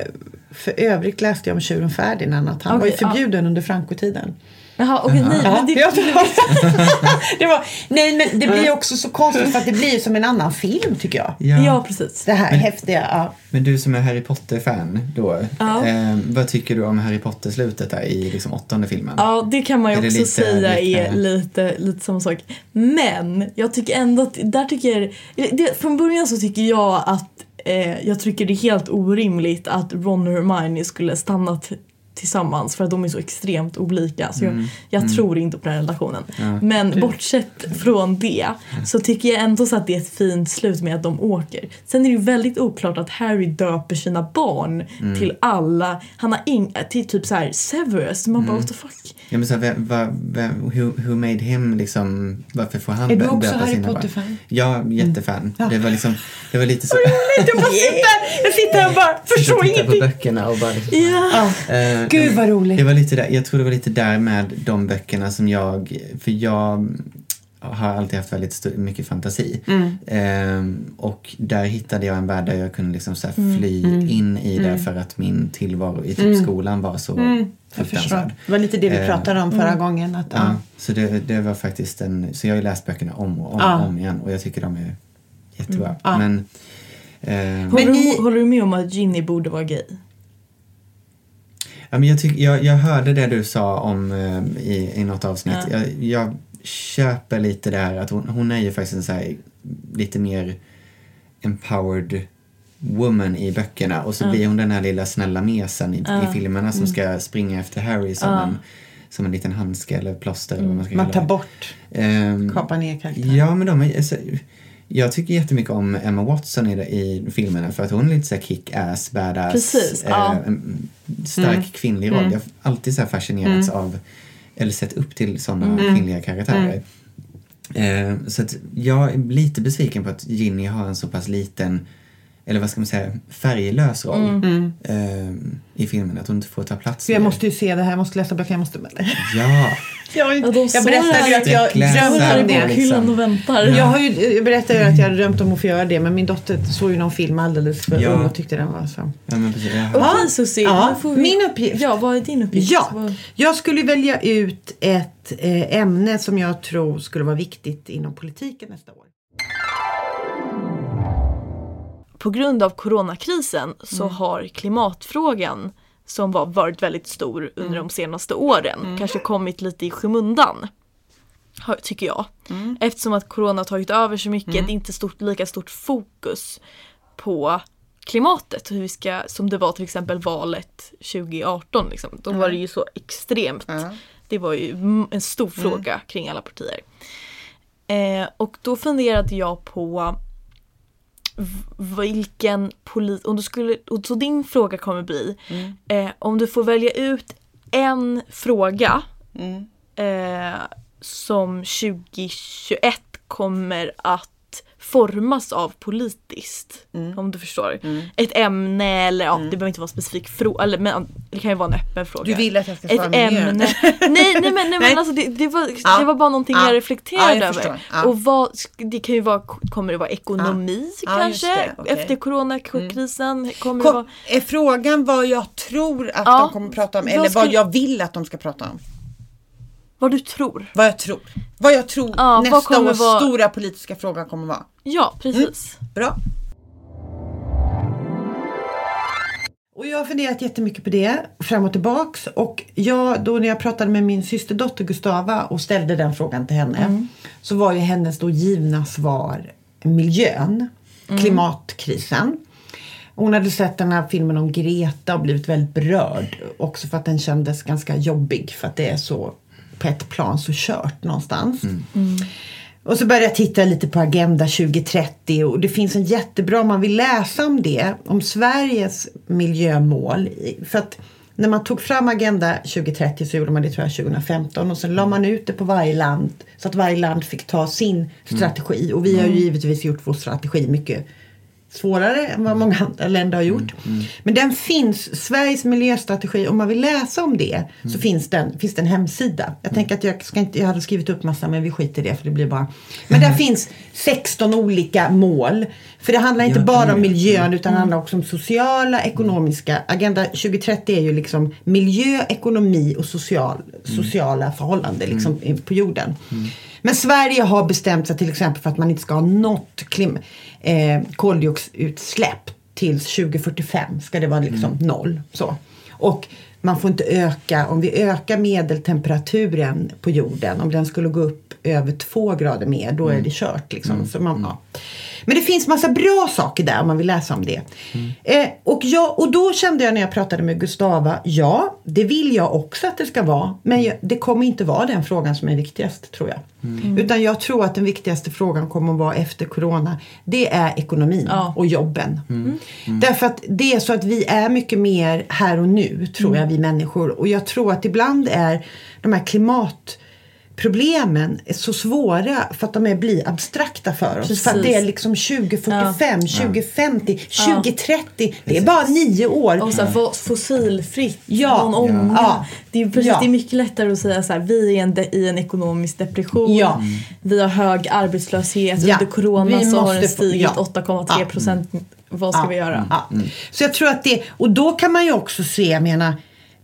För övrigt läste jag om Tjuren Ferdinand att han var ju Okej, ja. förbjuden under Frankotiden. Jaha okej nej Ja, men det, jag tror- det var, nej men det blir ju också så konstigt för att det blir som en annan film tycker jag. Ja. ja precis. Det här häftiga. Ja. Men du som är Harry Potter-fan då, Ja. eh, vad tycker du om Harry Potter-slutet där i liksom åttonde filmen? Ja, det kan man ju Är det också lite säga är liknande? lite, lite samma sak. Men jag tycker ändå att där tycker... Det, från början så tycker jag att eh, jag tycker det är helt orimligt att Ron och Hermione skulle stannat tillsammans för att de är så extremt olika. Så Mm. jag, jag tror inte på den relationen. Ja. Men bortsett från det så tycker jag ändå så att det är ett fint slut med att de åker. Sen är det ju väldigt oklart att Harry döper sina barn Mm. till alla, han har ing, till typ så här Severus. Man Mm. bara what the fuck. Ja, men så här, vem, vem, vem, who, who made him liksom, varför får han Är du också döpa Harry sina barn? Potter-fan? Ja, jättefan. Det var liksom, det var lite så... Jag bara sitter, jag sitter här och bara förstår titta på ingenting. böckerna och bara... Liksom, Ja. Eh, Gud vad roligt. Det var lite där, jag tror det var lite där med de böckerna som jag, för jag har alltid haft väldigt st- mycket fantasi. Mm. Ehm, och där hittade jag en värld där jag kunde liksom så här Mm. fly in i det för att min tillvaro i typ skolan var så Mm. Jag fruktansvärd. förstår. Det var lite det vi Eh, pratade om förra gången. Att, Ja, så det, det var faktiskt en, så jag har ju läst böckerna om och om, Ja. om igen och jag tycker de är jättebra. Ja. Men, ehm, Håller, Men du, ni- håller du med om att Ginny borde vara gay? Men jag, tyck, jag, jag hörde det du sa om eh, i, i något avsnitt. Ja. Jag, jag köper lite där att hon, hon är ju faktiskt en så här, lite mer empowered woman i böckerna och så Ja. blir hon den här lilla snälla mesen i, Ja. i filmerna som ska springa efter Harry som, en, som en liten handske eller plåster. Eller vad man man tar det. bort, Ehm, kapar ner karaktären. Ja, men de är, alltså, jag tycker jättemycket om Emma Watson i, i filmerna för att hon är lite såhär kick-ass, badass. Precis, ja. en stark Mm. kvinnlig roll. Mm. Jag har alltid så fascinerats av, eller sett upp till sådana Mm. kvinnliga karaktärer. Eh, så att jag är lite besviken på att Ginny har en så pass liten, eller vad ska man säga, färglös roll Mm. eh, i filmen. Att hon inte får ta plats. Jag mer. måste ju se det här, jag måste läsa böcker, jag måste... Ja, Jag, Ja, jag berättade ju att jag drömde om det. liksom- och väntar. Jag, har ju, jag berättade ju att jag drömt om att få göra det men min dotter såg ju någon film alldeles för Ja. ung och tyckte den var så. ja men precis. Ja. Okej Susie, Ja, vi... min uppgift. Ja, vad är din uppgift? Ja, Vad- jag skulle välja ut ett eh, ämne som jag tror skulle vara viktigt inom politiken nästa år. På grund av coronakrisen så Mm. har klimatfrågan som var varit väldigt stor under Mm. de senaste åren kanske kommit lite i skymundan. Tycker jag. Mm. Eftersom att corona tagit över så mycket, det är inte stort, lika stort fokus på klimatet. Hur vi ska, som det var till exempel valet 2018. Liksom. Då var det ju så extremt. Det var ju en stor fråga kring alla partier. Eh, och då funderade jag på vilken polit... Om du skulle, och så din fråga kommer bli eh, om du får välja ut en fråga eh, som 2021 kommer att formas av politiskt. Om du förstår. Ett ämne eller ja, det behöver inte vara en specifik fråga. Eller, men det kan ju vara en öppen fråga. Du vill att jag ska svara Ett ämne. nej, nej men, nej, men alltså det, det, var, Ja. det var bara någonting Ja. jag Ja, reflekterade jag förstår. över. Ja. Och vad, det kan ju vara, kommer det vara ekonomi Ja, kanske? Mm. Efter coronakrisen? Kommer det vara, Kom, är frågan vad jag tror att Ja. de kommer prata om Vad eller vad skulle- jag vill att de ska prata om? Vad du tror? Vad jag tror. Vad jag tror Ja, nästa års vara- stora politiska fråga kommer vara. Ja, precis. Bra. Och jag har funderat jättemycket på det fram och tillbaks. Och jag, då när jag pratade med min systerdotter Gustava och ställde den frågan till henne. Så var ju hennes då givna svar miljön, klimatkrisen. Hon hade sett den här filmen om Greta och blivit väldigt berörd. Också för att den kändes ganska jobbig för att det är så på ett plan så kört någonstans. Och så började jag titta lite på Agenda 2030 och det finns en jättebra, om man vill läsa om det, om Sveriges miljömål. För att när man tog fram Agenda 2030 så gjorde man det tror jag 2015 och sen la man ut det på varje land så att varje land fick ta sin strategi. Och vi har ju givetvis gjort vår strategi mycket svårare än vad många andra länder har gjort. Men den finns, Sveriges miljöstrategi, om man vill läsa om det så finns, den, finns det en hemsida. Jag tänker att jag ska inte, jag hade skrivit upp massa men vi skiter i det för det blir bara. Men där finns 16 olika mål. För det handlar inte bara om miljön utan det handlar också om sociala, ekonomiska. Agenda 2030 är ju liksom miljö, ekonomi och social, sociala förhållanden liksom, på jorden. Men Sverige har bestämt sig till exempel för att man inte ska ha något klim, eh, koldioxidutsläpp till 2045 ska det vara liksom noll. Så. Och man får inte öka, om vi ökar medeltemperaturen på jorden, om den skulle gå upp över två grader mer, då är det kört. Liksom. Så man, ja. Men det finns massa bra saker där om man vill läsa om det. Eh, och, jag, och då kände jag när jag pratade med Gustava, ja det vill jag också att det ska vara. Men jag, det kommer inte vara den frågan som är viktigast tror jag. Utan jag tror att den viktigaste frågan kommer att vara efter corona. Det är ekonomin Ja. och jobben. Därför att det är så att vi är mycket mer här och nu tror jag vi människor. Och jag tror att ibland är de här klimatproblemen är så svåra för att de är, blir abstrakta för oss. För att det är Precis. liksom 2045, 2050, 2030. Det är bara nio år. Och så här, få- fossilfritt, Ja. någon ånga. Ja. Det, är precis, Ja. det är mycket lättare att säga så här, vi är en de, i en ekonomisk depression. Ja. Vi har hög arbetslöshet. Ja. Under corona Vi så har den stigit ja. 8,3 procent. Vad ska Ja. vi göra? Ja. Så jag tror att det, och då kan man ju också se, jag menar,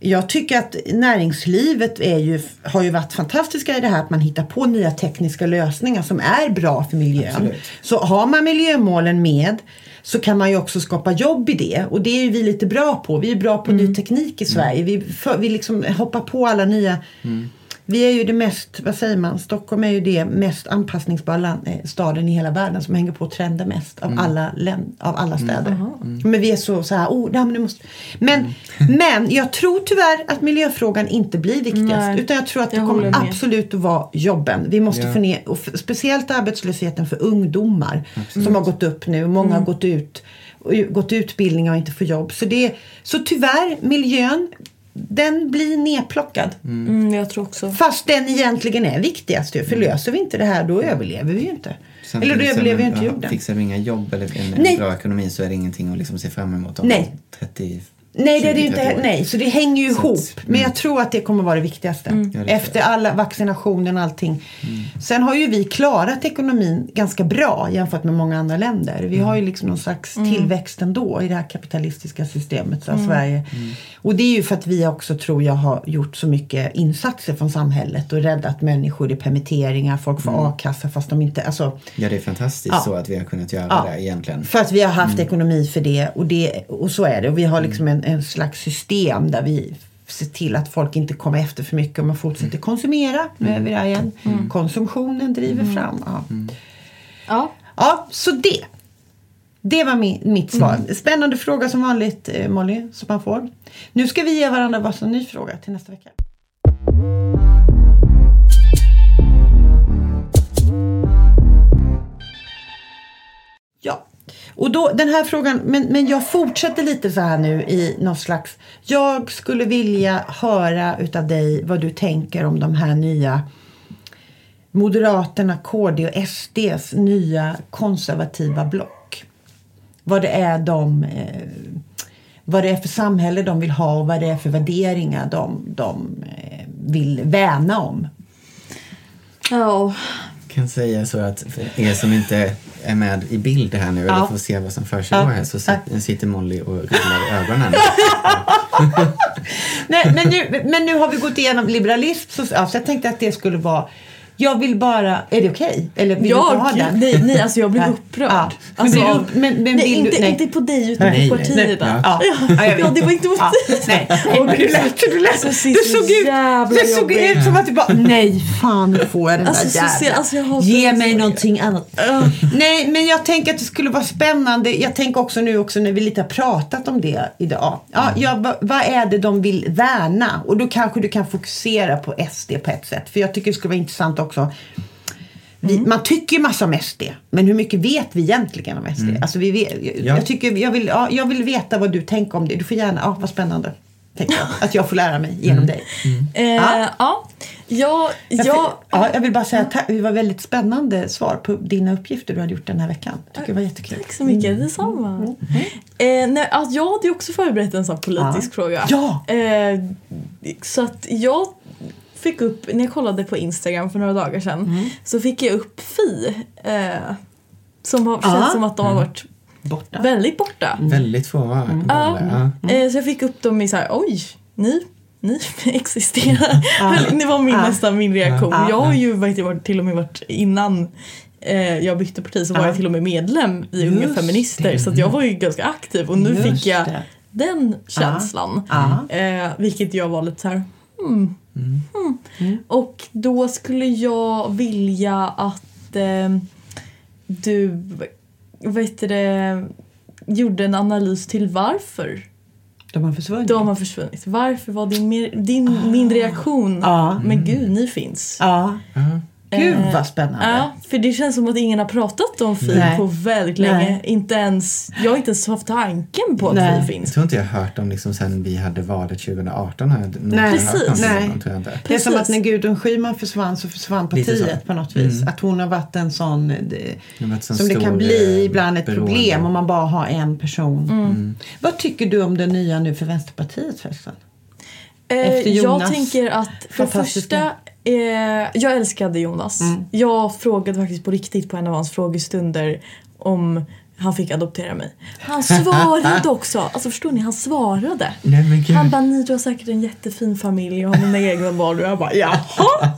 jag tycker att näringslivet är ju, har ju varit fantastiska i det här att man hittar på nya tekniska lösningar som är bra för miljön. Absolut. Så har man miljömålen med så kan man ju också skapa jobb i det och det är vi lite bra på. Vi är bra på ny teknik i Sverige. Vi, för, vi liksom hoppar på alla nya Vi är ju det mest, vad säger man, Stockholm är ju det mest anpassningsbara eh, staden i hela världen som hänger på trenda mest av, alla, län, av alla städer. Men vi är så, så här, oh, nej, men, måste. Men, men jag tror tyvärr att miljöfrågan inte blir viktigast. Nej, utan jag tror att det kommer med. absolut att vara jobben. Vi måste Ja. få ner, och speciellt arbetslösheten för ungdomar som har gått upp nu. Många har gått ut och gått utbildningar och inte får jobb. Så, det, så tyvärr, miljön den blir nedplockad. Mm, jag tror också. Fast den egentligen är viktigast ju. För löser vi inte det här då överlever vi ju inte. Eller då överlever men, inte jorden. Fixar vi inga jobb eller en, Nej. bra ekonomi så är det ingenting att liksom se fram emot om Nej. 30 Nej, det är det 20, inte. 30 år. Nej, så det hänger ju Så ihop. att, Men mm. jag tror att det kommer vara det viktigaste. Tror Efter alla vaccinationen och allting. Sen har ju vi klarat ekonomin ganska bra jämfört med många andra länder. Vi har ju liksom någon slags tillväxt ändå i det här kapitalistiska systemet. Så här, Sverige. Och det är ju för att vi också tror jag har gjort så mycket insatser från samhället och räddat människor i permitteringar. Folk får a-kassa fast de inte... Alltså, Ja, det är fantastiskt Ja. så att vi har kunnat göra Ja. det egentligen. för att vi har haft ekonomi för det och, det och så är det. Och vi har liksom en, en slags system där vi ser till att folk inte kommer efter för mycket och man fortsätter konsumera. Nu är vi där igen. Konsumtionen driver fram. Ja. Ja. ja, så det. Det var min, mitt svar. Spännande fråga som vanligt eh, Molly, som man får. Nu ska vi ge varandra varsin ny fråga till nästa vecka. Ja, och då den här frågan, men, men jag fortsätter lite så här nu i någon slags, jag skulle vilja höra utav dig vad du tänker om de här nya Moderaterna, KD och SDs nya konservativa block. Vad det är de eh, vad det är för samhälle de vill ha och vad det är för värderingar de, de eh, vill värna om. Ja, kan säga så att för er som inte är med i bild här nu Ja. eller får se vad som försiggår Ja. här så sit- sitter Molly och rullar ögonen. Nej, men, nu, men nu har vi gått igenom liberalism så, ja, så jag tänkte att det skulle vara Jag vill bara, är det okej? Eller vill du inte ha jag, den? nej, nej, alltså jag blir upprörd. Ja. Men Alltså, du av- upp- men- men nej, vill du- inte, nej. inte på dig utan Nej, på nej, partierna. Ja, ja, jag. Ja, det var inte mot Ja, nej. Och du lät, du lät, Alltså, det du såg så ut, det såg ut som att du bara, nej fan nu får jag den Alltså, där så jävla. alltså, jag Ge det mig någonting annat. Nej, men jag tänker att det skulle vara spännande. Jag tänker också nu också när vi lite har pratat om det idag. Ja, ja, vad, vad är det de vill värna? Och då kanske du kan fokusera på SD på ett sätt. För jag tycker det skulle vara intressant också. Vi, Man tycker ju massa om SD, men hur mycket vet vi egentligen om SD? Alltså vi vet, jag, Ja. jag, tycker, jag, vill, ja, jag vill veta vad du tänker om det. Du får gärna, ja vad spännande. Tänker jag, att jag får lära mig genom dig. Eh, Ja. ja. Ja, Jag, ja, ja, jag vill bara säga tack. Det var väldigt spännande svar på dina uppgifter du hade gjort den här veckan. tycker det var jättekul. Tack så mycket, detsamma. Eh, nej, alltså, jag hade ju också förberett en sån politisk Ja. fråga. Ja. Eh, så att jag fick upp, när jag kollade på Instagram för några dagar sedan, Mm. så fick jag upp Fi. Eh, som har, känns som att de har varit Borta. väldigt borta. Väldigt få var Mm. Eh, så jag fick upp dem i så här, oj, ni, ni existerar. det var min, Ja. nästan min reaktion. Ja. Jag har ju varit, till och med varit innan eh, jag bytte parti så var Ja. jag till och med medlem i Unga Just Feminister det. så jag var ju ganska aktiv och nu Just fick jag det. den känslan. Eh, vilket jag var lite så här, hmm, Hmm. Och då skulle jag vilja att eh, du vet du det, gjorde en analys till varför De har försvunnit. de har försvunnit. Varför var din, mer- din, min reaktion Ja. Men gud, ni finns. Ja. Gud Eh, vad spännande. Ja, för det känns som att ingen har pratat om Fi Nej. på väldigt länge. Inte ens, jag har inte ens haft tanken på att Nej. Fi Jag finns. tror inte jag har hört dem liksom sen vi hade valet 2018. Har jag nog Nej. Precis. om Nej. dem, tror jag inte. Det är som Precis. att när Gudrun Schyman försvann så försvann partiet så. på något vis. Mm. Att hon har varit en sån, det, Det ett sånt som det kan bli eh, ibland ett beroende. problem om man bara har en person. Mm. Vad tycker du om det nya nu för Vänsterpartiet förresten? Eh, Efter jag Jonas tänker att för första, eh, jag älskade Jonas. Mm. Jag frågade faktiskt på riktigt på en av hans frågestunder om han fick adoptera mig. Han svarade också. Alltså förstår ni, han svarade. Nej. Han bara, ni du har säkert en jättefin familj och har mina egna barn. Och jag bara, jaha?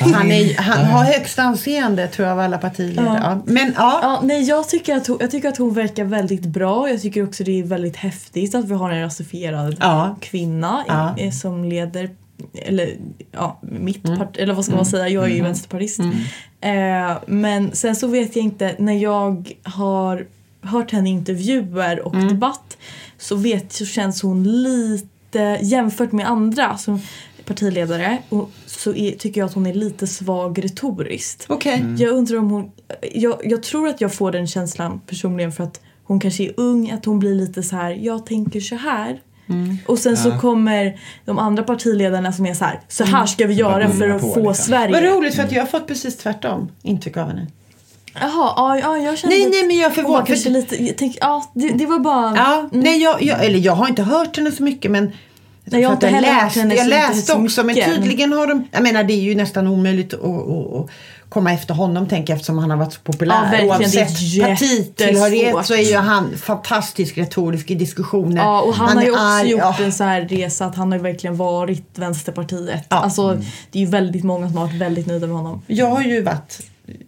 Han, är, han har högst anseende tror jag av alla partiledare. Ja. Men ja, Ja, nej, jag, tycker att hon, jag tycker att hon verkar väldigt bra. Jag tycker också det är väldigt häftigt att vi har en rasifierad Ja. kvinna eh, som leder eller ja, mitt parti, eller vad ska man säga, jag är ju vänsterpartist. Eh, men sen så vet jag inte, när jag har hört henne i intervjuer och debatt så vet så känns hon lite, jämfört med andra som partiledare, och, så är, tycker jag att hon är lite svag retoriskt. okej. Jag undrar om hon... Jag, jag tror att jag får den känslan personligen för att hon kanske är ung, att hon blir lite så här, jag tänker så här. Och sen så kommer de andra partiledarna som är så här, så här ska vi göra för att få liksom. Sverige. Vad roligt för att jag har fått precis tvärtom intryck av henne. Jaha, ja, ja, jag kände Nej, nej men jag förvånad. För, lite, jag tänk, ja, det, det var bara... ja, nej, jag, jag, eller jag har inte hört henne så mycket men Nej, jag inte hört läste, jag läste så också men tydligen har de, jag menar det är ju nästan omöjligt att, att, att komma efter honom tänker jag eftersom han har varit så populär. Ja, är Oavsett partitillhörighet så är ju han fantastisk retorisk i diskussioner. Ja, och han, har ju är också arg, gjort ja. en så här resa att han har ju verkligen varit Vänsterpartiet. Ja. Alltså, det är ju väldigt många som har varit väldigt nöjda med honom. Jag har ju varit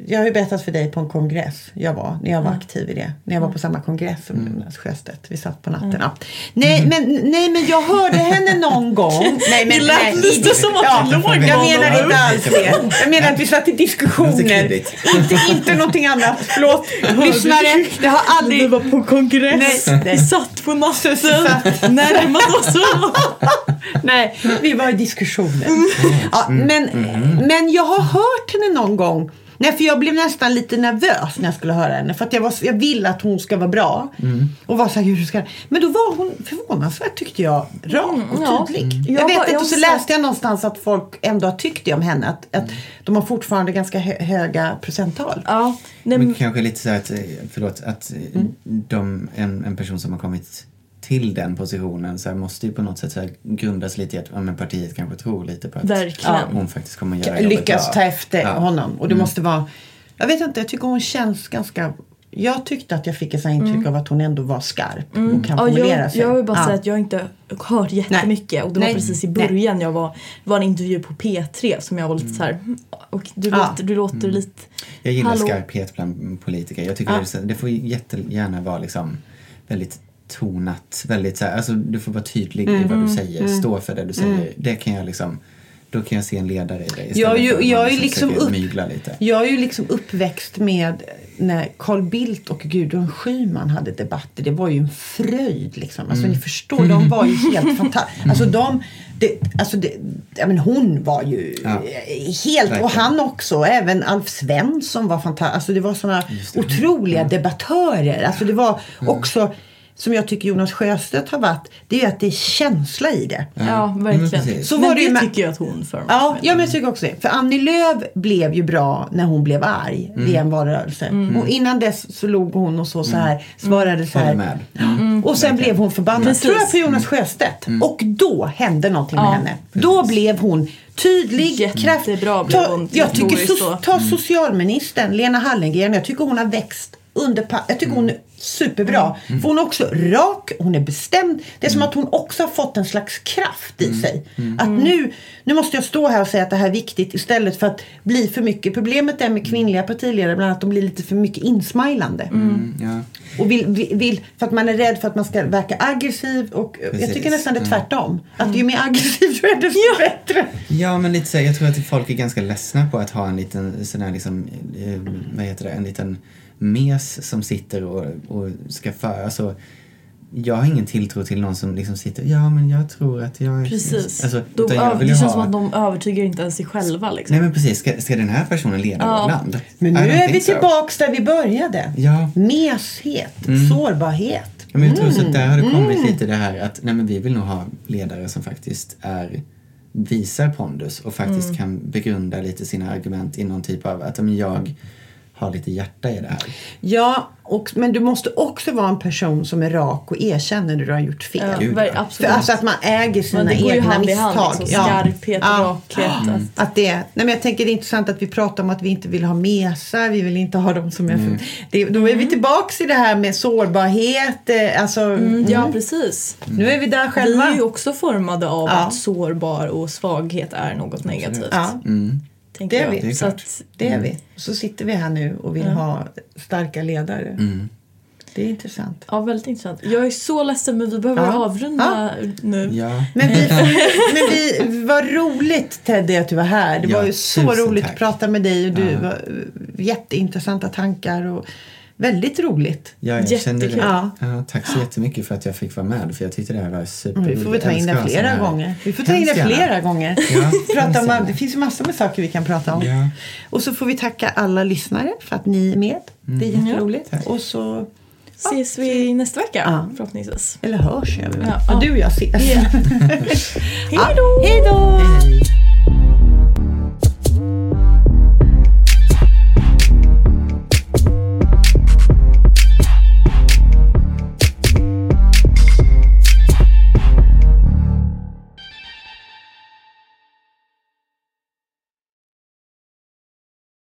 jag har ju berättat för dig på en kongress jag var, när jag var aktiv i det. När jag var på samma kongress som Jonas Sjöstedt. Vi satt på natten. Ja. Nej, men, nej, men jag hörde henne någon gång. Nej, men, Det lät nej, lite som att ja, du låg Jag menar inte alls det. Jag menar att vi satt i Det diskussioner. Inte, inte någonting annat. Förlåt, lyssnare. Det har Vi aldrig... var på kongress, Nej, nej. vi satt på natten, Satt. närmat oss. Nej, vi var i diskussioner. Mm. Ja, men, men jag har hört henne någon gång. Nej, för jag blev nästan lite nervös när jag skulle höra henne. För att jag, var, jag vill att hon ska vara bra. Och var så här, hur ska Men då var hon förvånansvärt tyckte jag rak och Mm, tydlig. Mm. Jag, Jag vet var- inte, jag och så läste jag någonstans att folk ändå har tyckt det om henne. Att, att de har fortfarande ganska hö, höga procenttal. Ja, nej, Men men, kanske lite så här att, eh, förlåt, att eh, de, en, en person som har kommit till den positionen så här, måste ju på något sätt så här, grundas lite i att ja, men partiet kanske tror lite på att Verkligen. hon faktiskt kommer göra jobbet lyckas ta efter Ja. honom. Och det måste vara, jag vet inte, jag tycker hon känns ganska jag tyckte att jag fick ett intryck av att hon ändå var skarp och kan Mm. ja, formulera jag, sig. jag vill bara Ja. säga att jag inte hört jättemycket och det var Nej. precis i Nej. början jag var, det var en intervju på P3 som jag var lite så här. "Mm, och du, Ja. låter, du låter lite... Jag gillar Hallå. skarphet bland politiker. Jag tycker Ja. det, det får jättegärna vara liksom väldigt tonat. Väldigt så här, alltså, du får vara tydlig i vad du säger. Stå för det du säger. Det kan jag liksom, då kan jag se en ledare i det istället Jag är ju- för jag är liksom upp- lite. Jag är ju liksom uppväxt med när Carl Bildt och Gudrun Schyman hade debatter. Det var ju en fröjd liksom. Alltså ni förstår, de var ju helt fantastiska. Alltså de, det, alltså det, ja, men hon var ju Ja. helt, och Verkligen. han också, även Alf Svensson var fantastisk. Alltså det var såna otroliga debattörer. Alltså det var också, som jag tycker Jonas Sjöstedt har varit, det är ju att det är känsla i det. Ja, men verkligen. precis. Så men var det ju det med- tycker jag att hon för Ja, ja men jag tycker också det. För Annie Lööf blev ju bra när hon blev arg vid en valrörelse. Och innan dess så låg hon och så, så här, svarade så här. med. Och sen Verkligen. blev hon förbannad. Precis. Tror jag på Jonas Sjöstedt. Och då hände någonting med Ja, henne. Då blev hon tydlig, Jättebra blev Ta, jag tycker so ta socialministern Lena Hallengren. Jag tycker hon har växt under Jag tycker hon superbra. För hon är också rak, hon är bestämd. Det är som att hon också har fått en slags kraft i sig. Att nu, nu måste jag stå här och säga att det här är viktigt istället för att bli för mycket. Problemet är med kvinnliga partiledare bland annat att de blir lite för mycket insmilande. Mm, ja. Och vill, vill, vill, för att man är rädd för att man ska verka aggressiv. Och jag tycker nästan det är Mm. tvärtom. Att ju mer aggressiv du är desto bättre. Ja, men lite så, jag tror att folk är ganska ledsna på att ha en liten sån här liksom, eh, vad heter det, en liten mes som sitter och, och ska föra. Alltså, jag har ingen tilltro till någon som liksom sitter, ja men jag tror att jag. Precis. Alltså, de, utan jag det känns ha... som att de övertygar inte ens sig själva. Liksom. Nej men precis, ska, ska den här personen leda Ja. vårt land? Men nu är vi so. tillbaks där vi började. Ja. Meshet, sårbarhet. Ja, men jag tror så att där har det kommit Mm. lite det här att nej, men vi vill nog ha ledare som faktiskt är visar pondus och faktiskt Mm. kan begrunda lite sina argument i någon typ av att men jag har lite hjärta i det här. Ja, och, men du måste också vara en person som är rak och erkänner när du har gjort fel. Ja, Gud, ja. För absolut. alltså att man äger sina Men det går ju egna hand i misstag. hand. Liksom, Skarphet, rakhet. Att, Att det, nej men jag tänker det är intressant att vi pratar om att vi inte vill ha mesar, vi vill inte ha dem som är Mm. det, Då är vi tillbaks i det här med sårbarhet, eh, alltså mm, ja, precis. nu är vi där Vi själva. är ju också formade av Ja. att sårbar och svaghet är något negativt. Ja, Mm. tänker det är jag. vi. Det är Så att, det är vi. Så sitter vi här nu och vill Ja. ha starka ledare. Mm. Det är intressant. ja, väldigt intressant. Jag är så ledsen men vi behöver Ja. avrunda nu. Ja. Men, vi, men vi, vad roligt Teddy att du var här. Det Ja, var ju så roligt tack. att prata med dig och du Ja. var eh, jätteintressanta tankar och väldigt roligt. Ja, jag kände det. Ja. Ja, tack så jättemycket för att jag fick vara med för jag tyckte det här var Mm, superroligt. Vi får väl ta in det flera gånger. Vi får ta in det flera gånger. Ja, prata om, det finns ju massor med saker vi kan prata om. Ja. Och så får vi tacka alla lyssnare för att ni är med. Det är Mm. jätteroligt. Tack. Och så, Ses vi nästa vecka Ja. förhoppningsvis. eller hörs jag. Ja. Ja, du och jag ses. Ja. Hej då! Ja, Hej då!